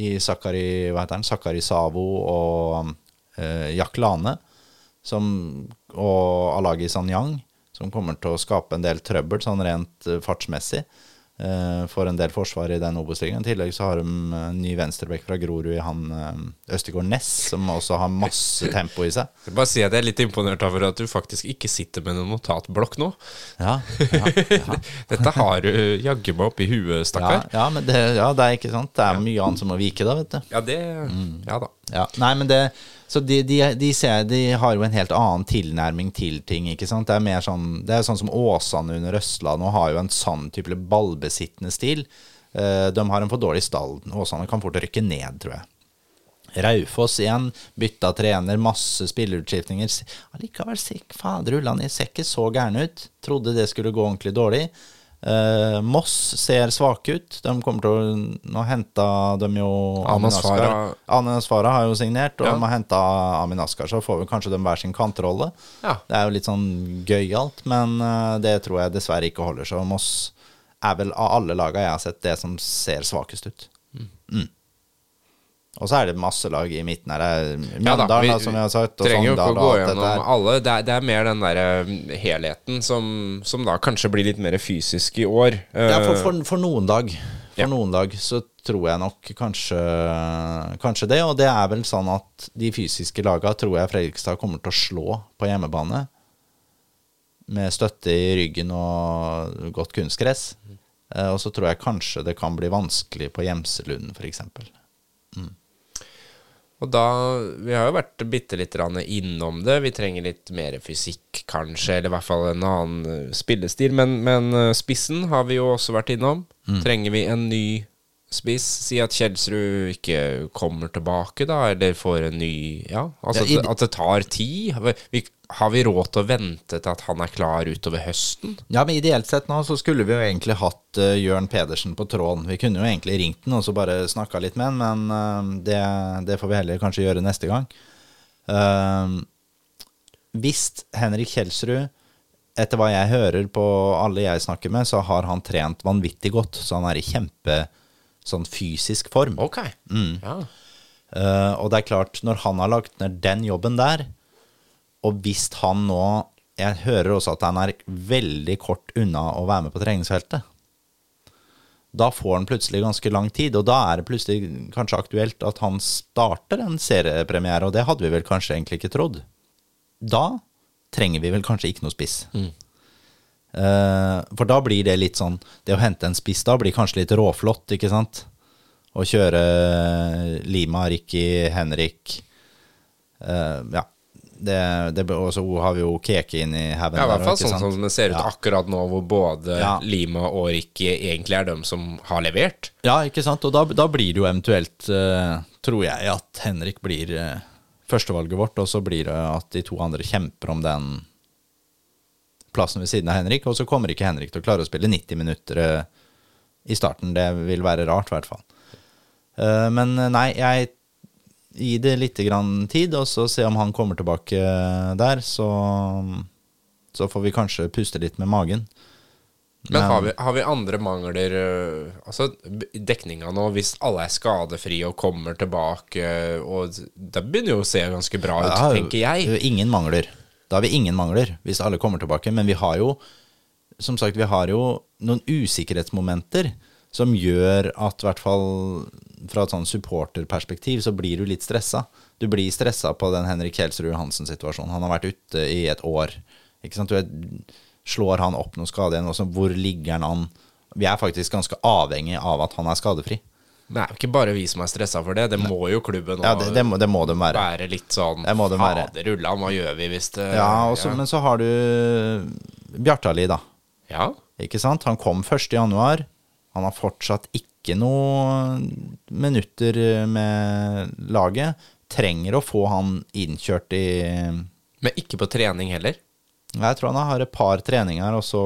[SPEAKER 2] i Sakari, hva heter han, Sakari Savo og eh, Jack Lane som, og Alagi Sanyang, som kommer til å skape en del trøbbel sånn rent eh, fartsmessig for en del forsvar i den Obos-ligaen. I tillegg så har de en ny venstrebekk fra Grorud i han uh, Østegård Næss, som også har masse tempo i seg.
[SPEAKER 1] Jeg bare si at jeg er litt imponert over at du faktisk ikke sitter med noen notatblokk nå.
[SPEAKER 2] Ja, ja, ja.
[SPEAKER 1] Dette har du jaggu meg oppi huet,
[SPEAKER 2] Ja,
[SPEAKER 1] stakkar.
[SPEAKER 2] ja, men det, ja, det er ikke sant. Det er mye annet som må vike da, vet du.
[SPEAKER 1] Ja, det Ja da.
[SPEAKER 2] Ja, nei, men det Så de, de, de, ser, de har jo en helt annen tilnærming til ting, ikke sant. Det er mer sånn Det er sånn som Åsane under Østland og har jo en sånn type ballbesittende stil. Eh, de har en for dårlig stall. Åsane kan fort rykke ned, tror jeg. Raufoss igjen, bytta trener, masse spillerutskiftninger. Allikevel, faderullan, jeg ser ikke så gæren ut. Trodde det skulle gå ordentlig dårlig. Eh, Moss ser svake ut. De kommer til å Nå henta de jo Amin
[SPEAKER 1] Asfara.
[SPEAKER 2] Amin Asfara har jo signert, og
[SPEAKER 1] Ja.
[SPEAKER 2] de har henta Amin Askar, så får vi kanskje de hver sin kantrolle.
[SPEAKER 1] Ja.
[SPEAKER 2] Det er jo litt sånn gøyalt, men eh, det tror jeg dessverre ikke holder. Så Moss er vel av alle laga jeg har sett, det som ser svakest ut. Mm. Og så er det masse lag i midten her. Er
[SPEAKER 1] Ja
[SPEAKER 2] som jeg har sagt, og
[SPEAKER 1] trenger jo ikke å gå gjennom alle. Det er, det er mer den der eh, helheten som, som da kanskje blir litt mer fysisk i år.
[SPEAKER 2] Ja, for,
[SPEAKER 1] Eh,
[SPEAKER 2] for, for noen lag For
[SPEAKER 1] Ja.
[SPEAKER 2] noen lag så tror jeg nok kanskje, kanskje det. Og det er vel sånn at de fysiske laga tror jeg Fredrikstad kommer til å slå på hjemmebane. Med støtte i ryggen og godt kunstgress. Eh, Og så tror jeg kanskje det kan bli vanskelig på Gjemselund, f.eks.
[SPEAKER 1] Og da Vi har jo vært bitte litt innom det. Vi trenger litt mer fysikk, kanskje, eller i hvert fall en annen spillestil. Men, men eh, spissen har vi jo også vært innom.
[SPEAKER 2] Mm.
[SPEAKER 1] Trenger vi en ny spiss? Si at Kjelsrud ikke kommer tilbake, da, eller får en ny Ja, altså
[SPEAKER 2] Ja, i-
[SPEAKER 1] at, at det tar tid. Vi, har vi råd til å vente til at han er klar utover høsten?
[SPEAKER 2] Ja, men ideelt sett nå så skulle vi jo egentlig hatt uh, Jørn Pedersen på tråden. Vi kunne jo egentlig ringt den og så bare snakka litt med han, men uh, det, det får vi heller kanskje gjøre neste gang. Uh, hvis Henrik Kjelsrud, etter hva jeg hører på alle jeg snakker med, så har han trent vanvittig godt, så han er i kjempe sånn fysisk form.
[SPEAKER 1] Ok. Ja.
[SPEAKER 2] Uh, og det er klart, når han har lagt ned den jobben der, og hvis han nå Jeg hører også at han er veldig kort unna å være med på treningsfeltet. Da får han plutselig ganske lang tid, og da er det plutselig kanskje aktuelt at han starter en seriepremiere, og det hadde vi vel kanskje egentlig ikke trodd. Da trenger vi vel kanskje ikke noe spiss. Eh, for da blir det litt sånn Det å hente en spiss da blir kanskje litt råflott, ikke sant? Å kjøre Lima, Ricky, Henrik eh, Ja. Det, det, og så har vi jo Keke inn i haugen
[SPEAKER 1] Ja, i hvert fall sånn
[SPEAKER 2] sant?
[SPEAKER 1] som det ser ut
[SPEAKER 2] Ja.
[SPEAKER 1] akkurat nå, hvor både
[SPEAKER 2] Ja.
[SPEAKER 1] Lima og Ricky egentlig er dem som har levert.
[SPEAKER 2] Ja, ikke sant? Og da, da blir det jo eventuelt, uh, tror jeg, at Henrik blir uh, førstevalget vårt, og så blir det at de to andre kjemper om den plassen ved siden av Henrik, og så kommer ikke Henrik til å klare å spille 90 minutter eh, i starten. Det vil være rart, i hvert fall. Eh, men eh, nei, jeg gir det litt grann tid, og så se om han kommer tilbake der, så Så får vi kanskje puste litt med magen.
[SPEAKER 1] Men har vi, har vi andre mangler Altså dekninga nå, hvis alle er skadefrie og kommer tilbake og Det begynner jo å se ganske bra ut,
[SPEAKER 2] Ja,
[SPEAKER 1] tenker jeg.
[SPEAKER 2] Ingen mangler. Da har vi ingen mangler, hvis alle kommer tilbake. Men vi har jo, som sagt, vi har jo noen usikkerhetsmomenter som gjør at, i hvert fall fra et sånn supporterperspektiv, så blir du litt stressa. Du blir stressa på den Henrik Kjelsrud Johansen-situasjonen. Han har vært ute i et år. Ikke sant? Du slår han opp noe skade igjen? Hvor ligger han an? Vi er faktisk ganske avhengig av at han er skadefri.
[SPEAKER 1] Det er jo ikke bare vi som er stressa for det. Det må jo klubben
[SPEAKER 2] Ja, det, det, må, det må de være.
[SPEAKER 1] være litt sånn
[SPEAKER 2] Det må det være.
[SPEAKER 1] Fader hva gjør vi hvis det
[SPEAKER 2] Ja, også, men så har du Bjartali, da.
[SPEAKER 1] ja.
[SPEAKER 2] Ikke sant? Han kom 1. januar. Han har fortsatt ikke noe minutter med laget. Trenger å få han innkjørt i
[SPEAKER 1] Men ikke på trening heller.
[SPEAKER 2] Jeg tror han har et par treninger, og så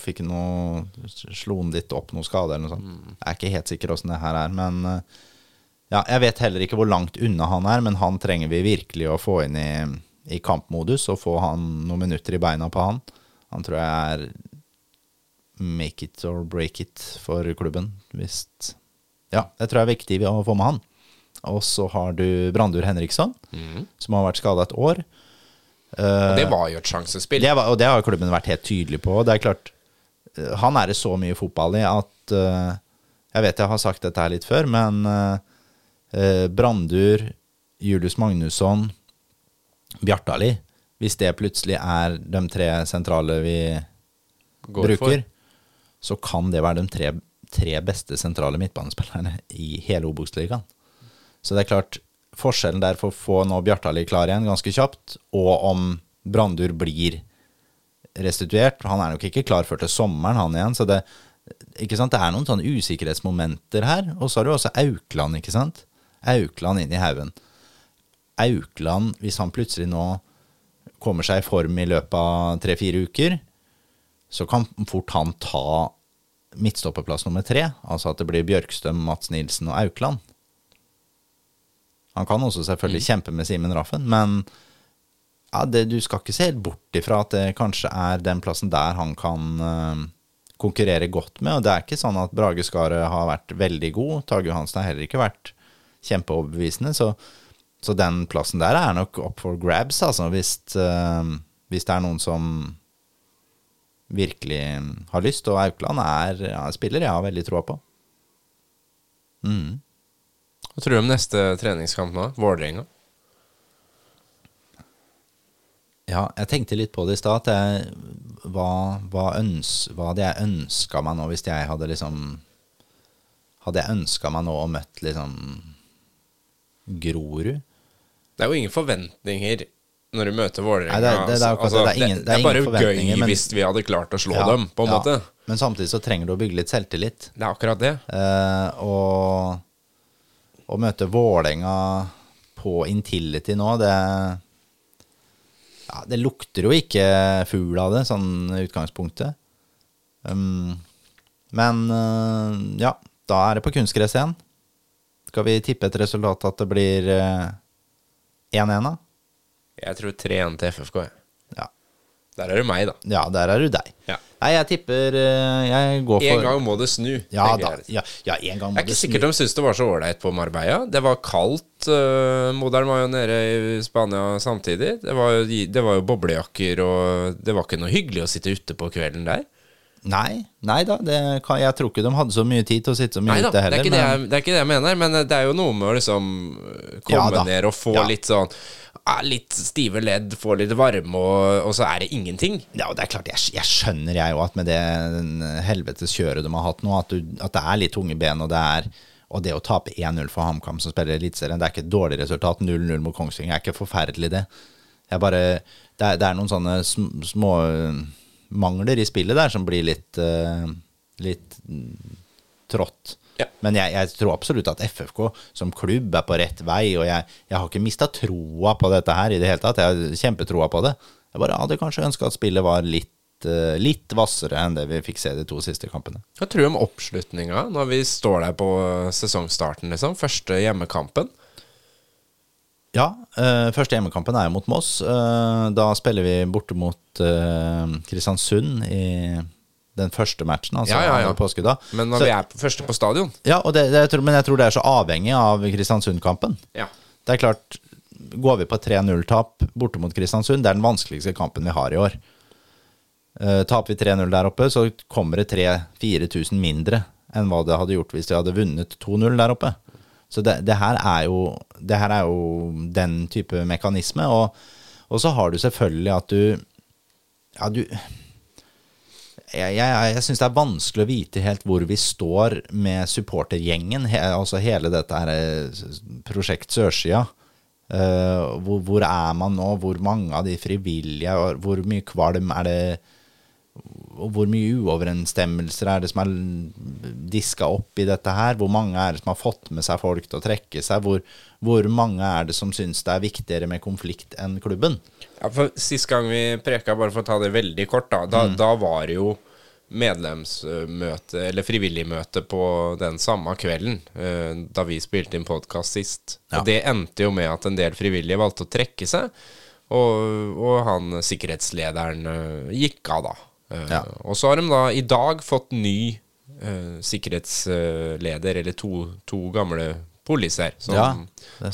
[SPEAKER 2] fikk han noe Slo han litt opp noen skader eller noe sånt. Jeg er ikke helt sikker åssen det her er, men eh, ja, jeg vet heller ikke hvor langt unna han er, men han trenger vi virkelig å få inn i, i kampmodus og få han noen minutter i beina på han. Han tror jeg er make it or break it for klubben. Hvis Ja, det tror jeg er viktig å få med han. Og så har du Brandur Henriksson, som har vært skada et år.
[SPEAKER 1] Og det var jo et sjansespill.
[SPEAKER 2] Det var, og det har klubben vært helt tydelig på. Det er klart, eh, Han er det så mye fotball i at eh, Jeg vet jeg har sagt dette her litt før, men eh, eh, Brandur, Julius Magnusson, Bjartali Hvis det plutselig er de tre sentrale vi
[SPEAKER 1] Går
[SPEAKER 2] bruker, så kan det være de tre, tre beste sentrale midtbanespillerne i hele Obos-ligaen. Så det er klart, forskjellen der for å få nå Bjartali klar igjen ganske kjapt, og om Brandur blir restituert Han er nok ikke klar før til sommeren, han igjen. Så det, ikke sant? det er noen sånne usikkerhetsmomenter her. Og så har du også Aukland, ikke sant? Aukland inn i haugen. Aukland, hvis han plutselig nå kommer seg i form i løpet av tre-fire uker, så kan fort han ta midtstopperplass nummer tre. Altså at det blir Bjørkstøm, Mats Nilsen og Aukland. Han kan også selvfølgelig kjempe med Simen Raffen, men ja, det, du skal ikke se helt bort ifra at det kanskje er den plassen der han kan uh, konkurrere godt med. Og det er ikke sånn at Brage Skaret har vært veldig god. Tage Johansen har heller ikke vært kjempeoverbevisende. Så, så den plassen der er nok up for grabs, altså, hvis, uh, hvis det er noen som virkelig har lyst. Og Aukland er ja, spiller jeg har veldig troa på.
[SPEAKER 1] Hva tror du om neste treningskamp nå? Vålerenga?
[SPEAKER 2] Ja, jeg tenkte litt på det i stad. Hva, hva, øns, hva hadde jeg ønska meg nå hvis jeg hadde liksom Hadde jeg ønska meg nå å møtt liksom Grorud?
[SPEAKER 1] Det er jo ingen forventninger når du møter Vålerenga.
[SPEAKER 2] Det, det det er
[SPEAKER 1] altså.
[SPEAKER 2] det. Det er
[SPEAKER 1] det,
[SPEAKER 2] det
[SPEAKER 1] bare
[SPEAKER 2] ingen
[SPEAKER 1] gøy
[SPEAKER 2] men-
[SPEAKER 1] hvis vi hadde klart å slå
[SPEAKER 2] Ja,
[SPEAKER 1] dem, på en
[SPEAKER 2] ja.
[SPEAKER 1] måte.
[SPEAKER 2] Men samtidig så trenger du å bygge litt selvtillit.
[SPEAKER 1] Det er akkurat det.
[SPEAKER 2] Uh, og å møte Vålerenga på Intility nå, det ja, Det lukter jo ikke fugl av det, sånn utgangspunktet. Um, men eh, ja, da er det på kunstgress igjen. Skal vi tippe et resultat at det blir eh, 1-1, da?
[SPEAKER 1] Jeg tror 3-1 til FFK. jeg. Der er det meg, da.
[SPEAKER 2] ja, der er du deg.
[SPEAKER 1] Ja.
[SPEAKER 2] Nei, jeg tipper eh, Jeg går for
[SPEAKER 1] En gang må det snu.
[SPEAKER 2] Ja da. Ja, ja, en gang må
[SPEAKER 1] Jeg er ikke
[SPEAKER 2] det snu.
[SPEAKER 1] sikkert de syns det var så ålreit på Marbella. Det var kaldt. Uh, Modern var jo nede i Spania samtidig. Det var, jo, det var jo boblejakker, og det var ikke noe hyggelig å sitte ute på kvelden der.
[SPEAKER 2] Nei, nei da. Det kan, jeg tror ikke de hadde så mye tid til å sitte så mye
[SPEAKER 1] Nei da,
[SPEAKER 2] ute
[SPEAKER 1] det er,
[SPEAKER 2] heller.
[SPEAKER 1] det, jeg, det er ikke det jeg mener, men det er jo noe med å liksom komme
[SPEAKER 2] Ja
[SPEAKER 1] ned og få
[SPEAKER 2] Ja.
[SPEAKER 1] litt sånn ah, Litt stive ledd, få litt varme, og, og så er det ingenting.
[SPEAKER 2] Ja, og det er klart, jeg, jeg skjønner jeg jo at med det helvetes kjøret de har hatt nå, at, du, at det er litt tunge ben, og det er og det å tape 1-0 for HamKam som spiller Eliteserien, det er ikke et dårlig resultat. 0-0 mot Kongsvinger er ikke forferdelig, det. Jeg bare, det, er, det er noen sånne sm- små mangler i spillet der som blir litt, uh, litt trått.
[SPEAKER 1] Ja.
[SPEAKER 2] Men jeg, jeg tror absolutt at FFK som klubb er på rett vei, og jeg, jeg har ikke mista troa på dette her i det hele tatt. Jeg har kjempetroa på det. Jeg bare hadde kanskje ønska at spillet var litt, eh, litt hvassere enn det vi fikk se de to siste kampene.
[SPEAKER 1] Hva tror du om oppslutninga når vi står der på sesongstarten, liksom? Første hjemmekampen.
[SPEAKER 2] Ja, eh, første hjemmekampen er jo mot Moss. Eh, da spiller vi borte mot eh, Kristiansund i den første matchen, altså
[SPEAKER 1] Ja, ja, ja.
[SPEAKER 2] påske.
[SPEAKER 1] Men når
[SPEAKER 2] Så-
[SPEAKER 1] vi er på første på stadion
[SPEAKER 2] Ja, og det, det, jeg tror, men jeg tror det er så avhengig av Kristiansund-kampen.
[SPEAKER 1] Ja.
[SPEAKER 2] Det er klart, går vi på 3-0-tap borte mot Kristiansund, det er den vanskeligste kampen vi har i år. Uh, taper vi 3-0 der oppe, så kommer det 3000-4000 mindre enn hva det hadde gjort hvis de hadde vunnet 2-0 der oppe. Så det, det, her er jo, det her er jo den type mekanisme. Og, og så har du selvfølgelig at du Ja, du jeg, jeg, jeg syns det er vanskelig å vite helt hvor vi står med supportergjengen. He, altså hele dette her eh, prosjekt Sørsida. Uh, hvor, hvor er man nå? Hvor mange av de frivillige? Hvor mye kvalm er det? Og hvor mye uoverensstemmelser er det som er diska opp i dette her? Hvor mange er det som har fått med seg folk til å trekke seg? Hvor, hvor mange er det som syns det er viktigere med konflikt enn klubben?
[SPEAKER 1] Ja, for Sist gang vi preka, bare for å ta det veldig kort, da, da, da var det jo medlemsmøte, eller frivilligmøte, på den samme kvelden eh, da vi spilte inn podkast sist.
[SPEAKER 2] Ja.
[SPEAKER 1] Og det endte jo med at en del frivillige valgte å trekke seg, og, og han sikkerhetslederen eh, gikk av da. Eh,
[SPEAKER 2] Ja.
[SPEAKER 1] Og så har de da i dag fått ny uh, sikkerhetsleder, eller to, to gamle poliser, som
[SPEAKER 2] Ja,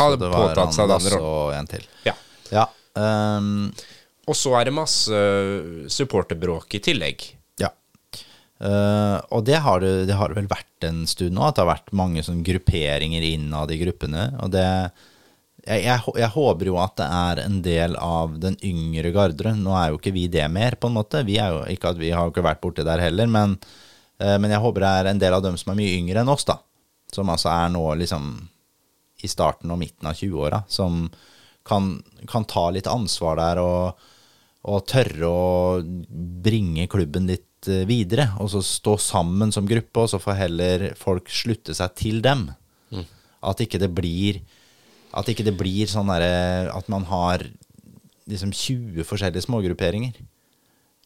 [SPEAKER 1] hadde
[SPEAKER 2] det var
[SPEAKER 1] påtatt seg den rollen. Ja.
[SPEAKER 2] Ja. um,
[SPEAKER 1] Og så er det masse supporterbråk i tillegg.
[SPEAKER 2] ja. Uh, og det har, det, det har vel vært en stund nå, at det har vært mange sånn grupperinger innad i gruppene. Og det jeg, jeg, jeg håper jo at det er en del av den yngre gardere. Nå er jo ikke vi det mer, på en måte. Vi er jo ikke at vi har jo ikke vært borti der heller, men, eh, men jeg håper det er en del av dem som er mye yngre enn oss, da. Som altså er nå liksom i starten og midten av 20-åra, som kan, kan ta litt ansvar der og, og tørre å bringe klubben litt eh, videre. Og så stå sammen som gruppe, og så får heller folk slutte seg til dem. At ikke det blir At ikke det blir sånn derre At man har liksom 20 forskjellige smågrupperinger.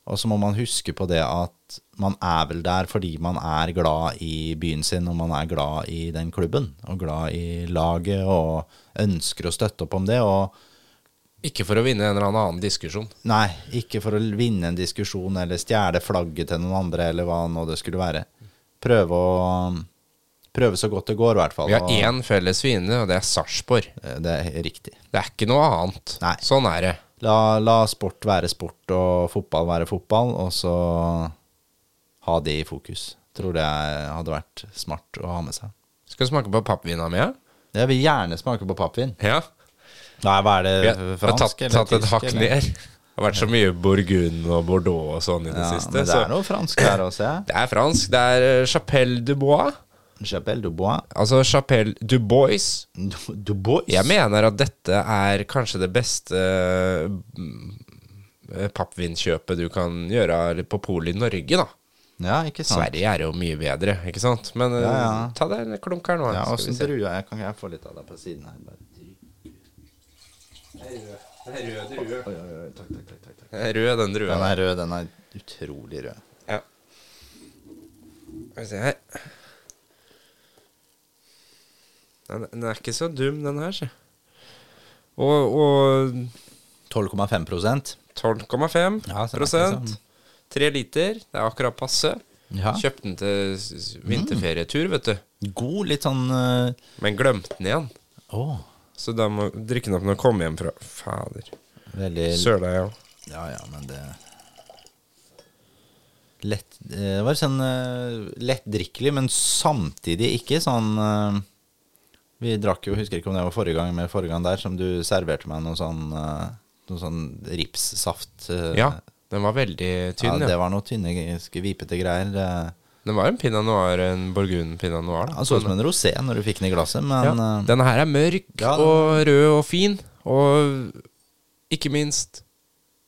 [SPEAKER 2] Og så må man huske på det at man er vel der fordi man er glad i byen sin, og man er glad i den klubben, og glad i laget, og ønsker å støtte opp om det. Og
[SPEAKER 1] Ikke for å vinne en eller annen diskusjon.
[SPEAKER 2] nei, ikke for å vinne en diskusjon eller stjele flagget til noen andre, eller hva nå det skulle være. Prøve å Prøve så godt det går, i hvert fall.
[SPEAKER 1] Vi har én felles fiende, og det er Sarpsborg.
[SPEAKER 2] Eh, Det er riktig.
[SPEAKER 1] Det er ikke noe annet.
[SPEAKER 2] Nei.
[SPEAKER 1] Sånn er det.
[SPEAKER 2] La, la sport være sport og fotball være fotball, og så ha det i fokus. Tror det hadde vært smart å ha med seg.
[SPEAKER 1] Skal du smake på pappvina mi? ja?
[SPEAKER 2] Jeg vil gjerne smake på pappvin.
[SPEAKER 1] Ja.
[SPEAKER 2] Nei, hva er det?
[SPEAKER 1] Vi har vi har
[SPEAKER 2] fransk
[SPEAKER 1] tatt,
[SPEAKER 2] eller
[SPEAKER 1] tatt et hakk ned. Det har vært så mye Bourgogne og Bordeaux og sånn i det
[SPEAKER 2] Ja,
[SPEAKER 1] siste.
[SPEAKER 2] men det er noe fransk her også, ja.
[SPEAKER 1] det er fransk. Det er eh, Chapelle du Bois.
[SPEAKER 2] Chapelle du Bois.
[SPEAKER 1] Altså Chapelle du Bois.
[SPEAKER 2] Du, du Bois.
[SPEAKER 1] Jeg mener at dette er kanskje det beste eh, pappvinkjøpet du kan gjøre på polet i Norge, da.
[SPEAKER 2] Ja, ikke sant.
[SPEAKER 1] Sverige er jo mye bedre, ikke sant? Men eh,
[SPEAKER 2] Ja, ja.
[SPEAKER 1] ta deg en klunk her nå.
[SPEAKER 2] Ja, åssen drue jeg Kan jeg få litt av deg på siden her? Bare.
[SPEAKER 1] Er rød drue.
[SPEAKER 2] Oi, oi, oi, takk, takk, takk, takk,
[SPEAKER 1] er rød, den drua.
[SPEAKER 2] Den er rød, den er utrolig rød.
[SPEAKER 1] Ja. Skal vi se her. Den, den er ikke så dum, den her, si. Og, og
[SPEAKER 2] 12,5 prosent.
[SPEAKER 1] 12,5
[SPEAKER 2] Ja, sånn-
[SPEAKER 1] Tre liter. Det er akkurat passe.
[SPEAKER 2] Ja.
[SPEAKER 1] Kjøpte den til vinterferietur, vet du.
[SPEAKER 2] God, litt sånn uh...
[SPEAKER 1] Men glemte den igjen.
[SPEAKER 2] Oh.
[SPEAKER 1] Så da må drikke den opp når jeg kommer hjem fra Fader.
[SPEAKER 2] veldig
[SPEAKER 1] Søla, ja.
[SPEAKER 2] Ja, ja, men det Lett Det var sånn uh, lettdrikkelig, men samtidig ikke sånn eh, Vi drakk jo, husker ikke om det var forrige gang, med forrige gang der, som du serverte meg noe sånn uh, Noe sånn ripssaft. eh,
[SPEAKER 1] Ja, den var veldig tynn. ja, det
[SPEAKER 2] var noe tynne, vipete greier. Det,
[SPEAKER 1] Den var en pinot noir, en borgund pinot noir. Den
[SPEAKER 2] han så ut som en rosé når du fikk den i glasset, men
[SPEAKER 1] Ja.
[SPEAKER 2] eh,
[SPEAKER 1] Denne her er mørk
[SPEAKER 2] Ja, den-
[SPEAKER 1] og rød og fin, og ikke minst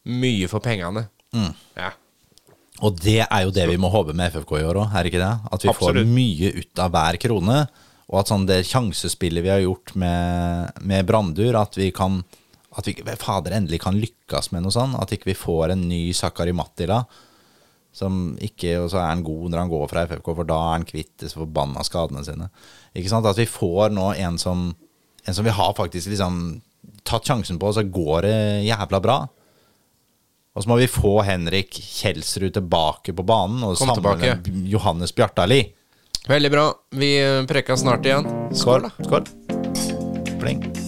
[SPEAKER 1] mye for pengene.
[SPEAKER 2] Mm.
[SPEAKER 1] Ja.
[SPEAKER 2] Og det er jo det vi må håpe med FFK i år òg, er det ikke det? At vi får mye ut av hver krone. Og at sånn det sjansespillet vi har gjort med, med Brandur, at vi kan at vi fader, endelig kan lykkes med noe sånt. At ikke vi får en ny Sakari Mattila som ikke Og så er han god når han går fra FFK, for da er han kvitt disse forbanna skadene sine. Ikke sant? At vi får nå en som, en som vi har faktisk liksom tatt sjansen på, og så går det jævla bra. Og så må vi få Henrik Kjelsrud tilbake på banen, og
[SPEAKER 1] sammen
[SPEAKER 2] med Johannes Bjartali.
[SPEAKER 1] Veldig bra. Vi eh, prekas snart igjen. Skål, da.
[SPEAKER 2] Skål. Pling.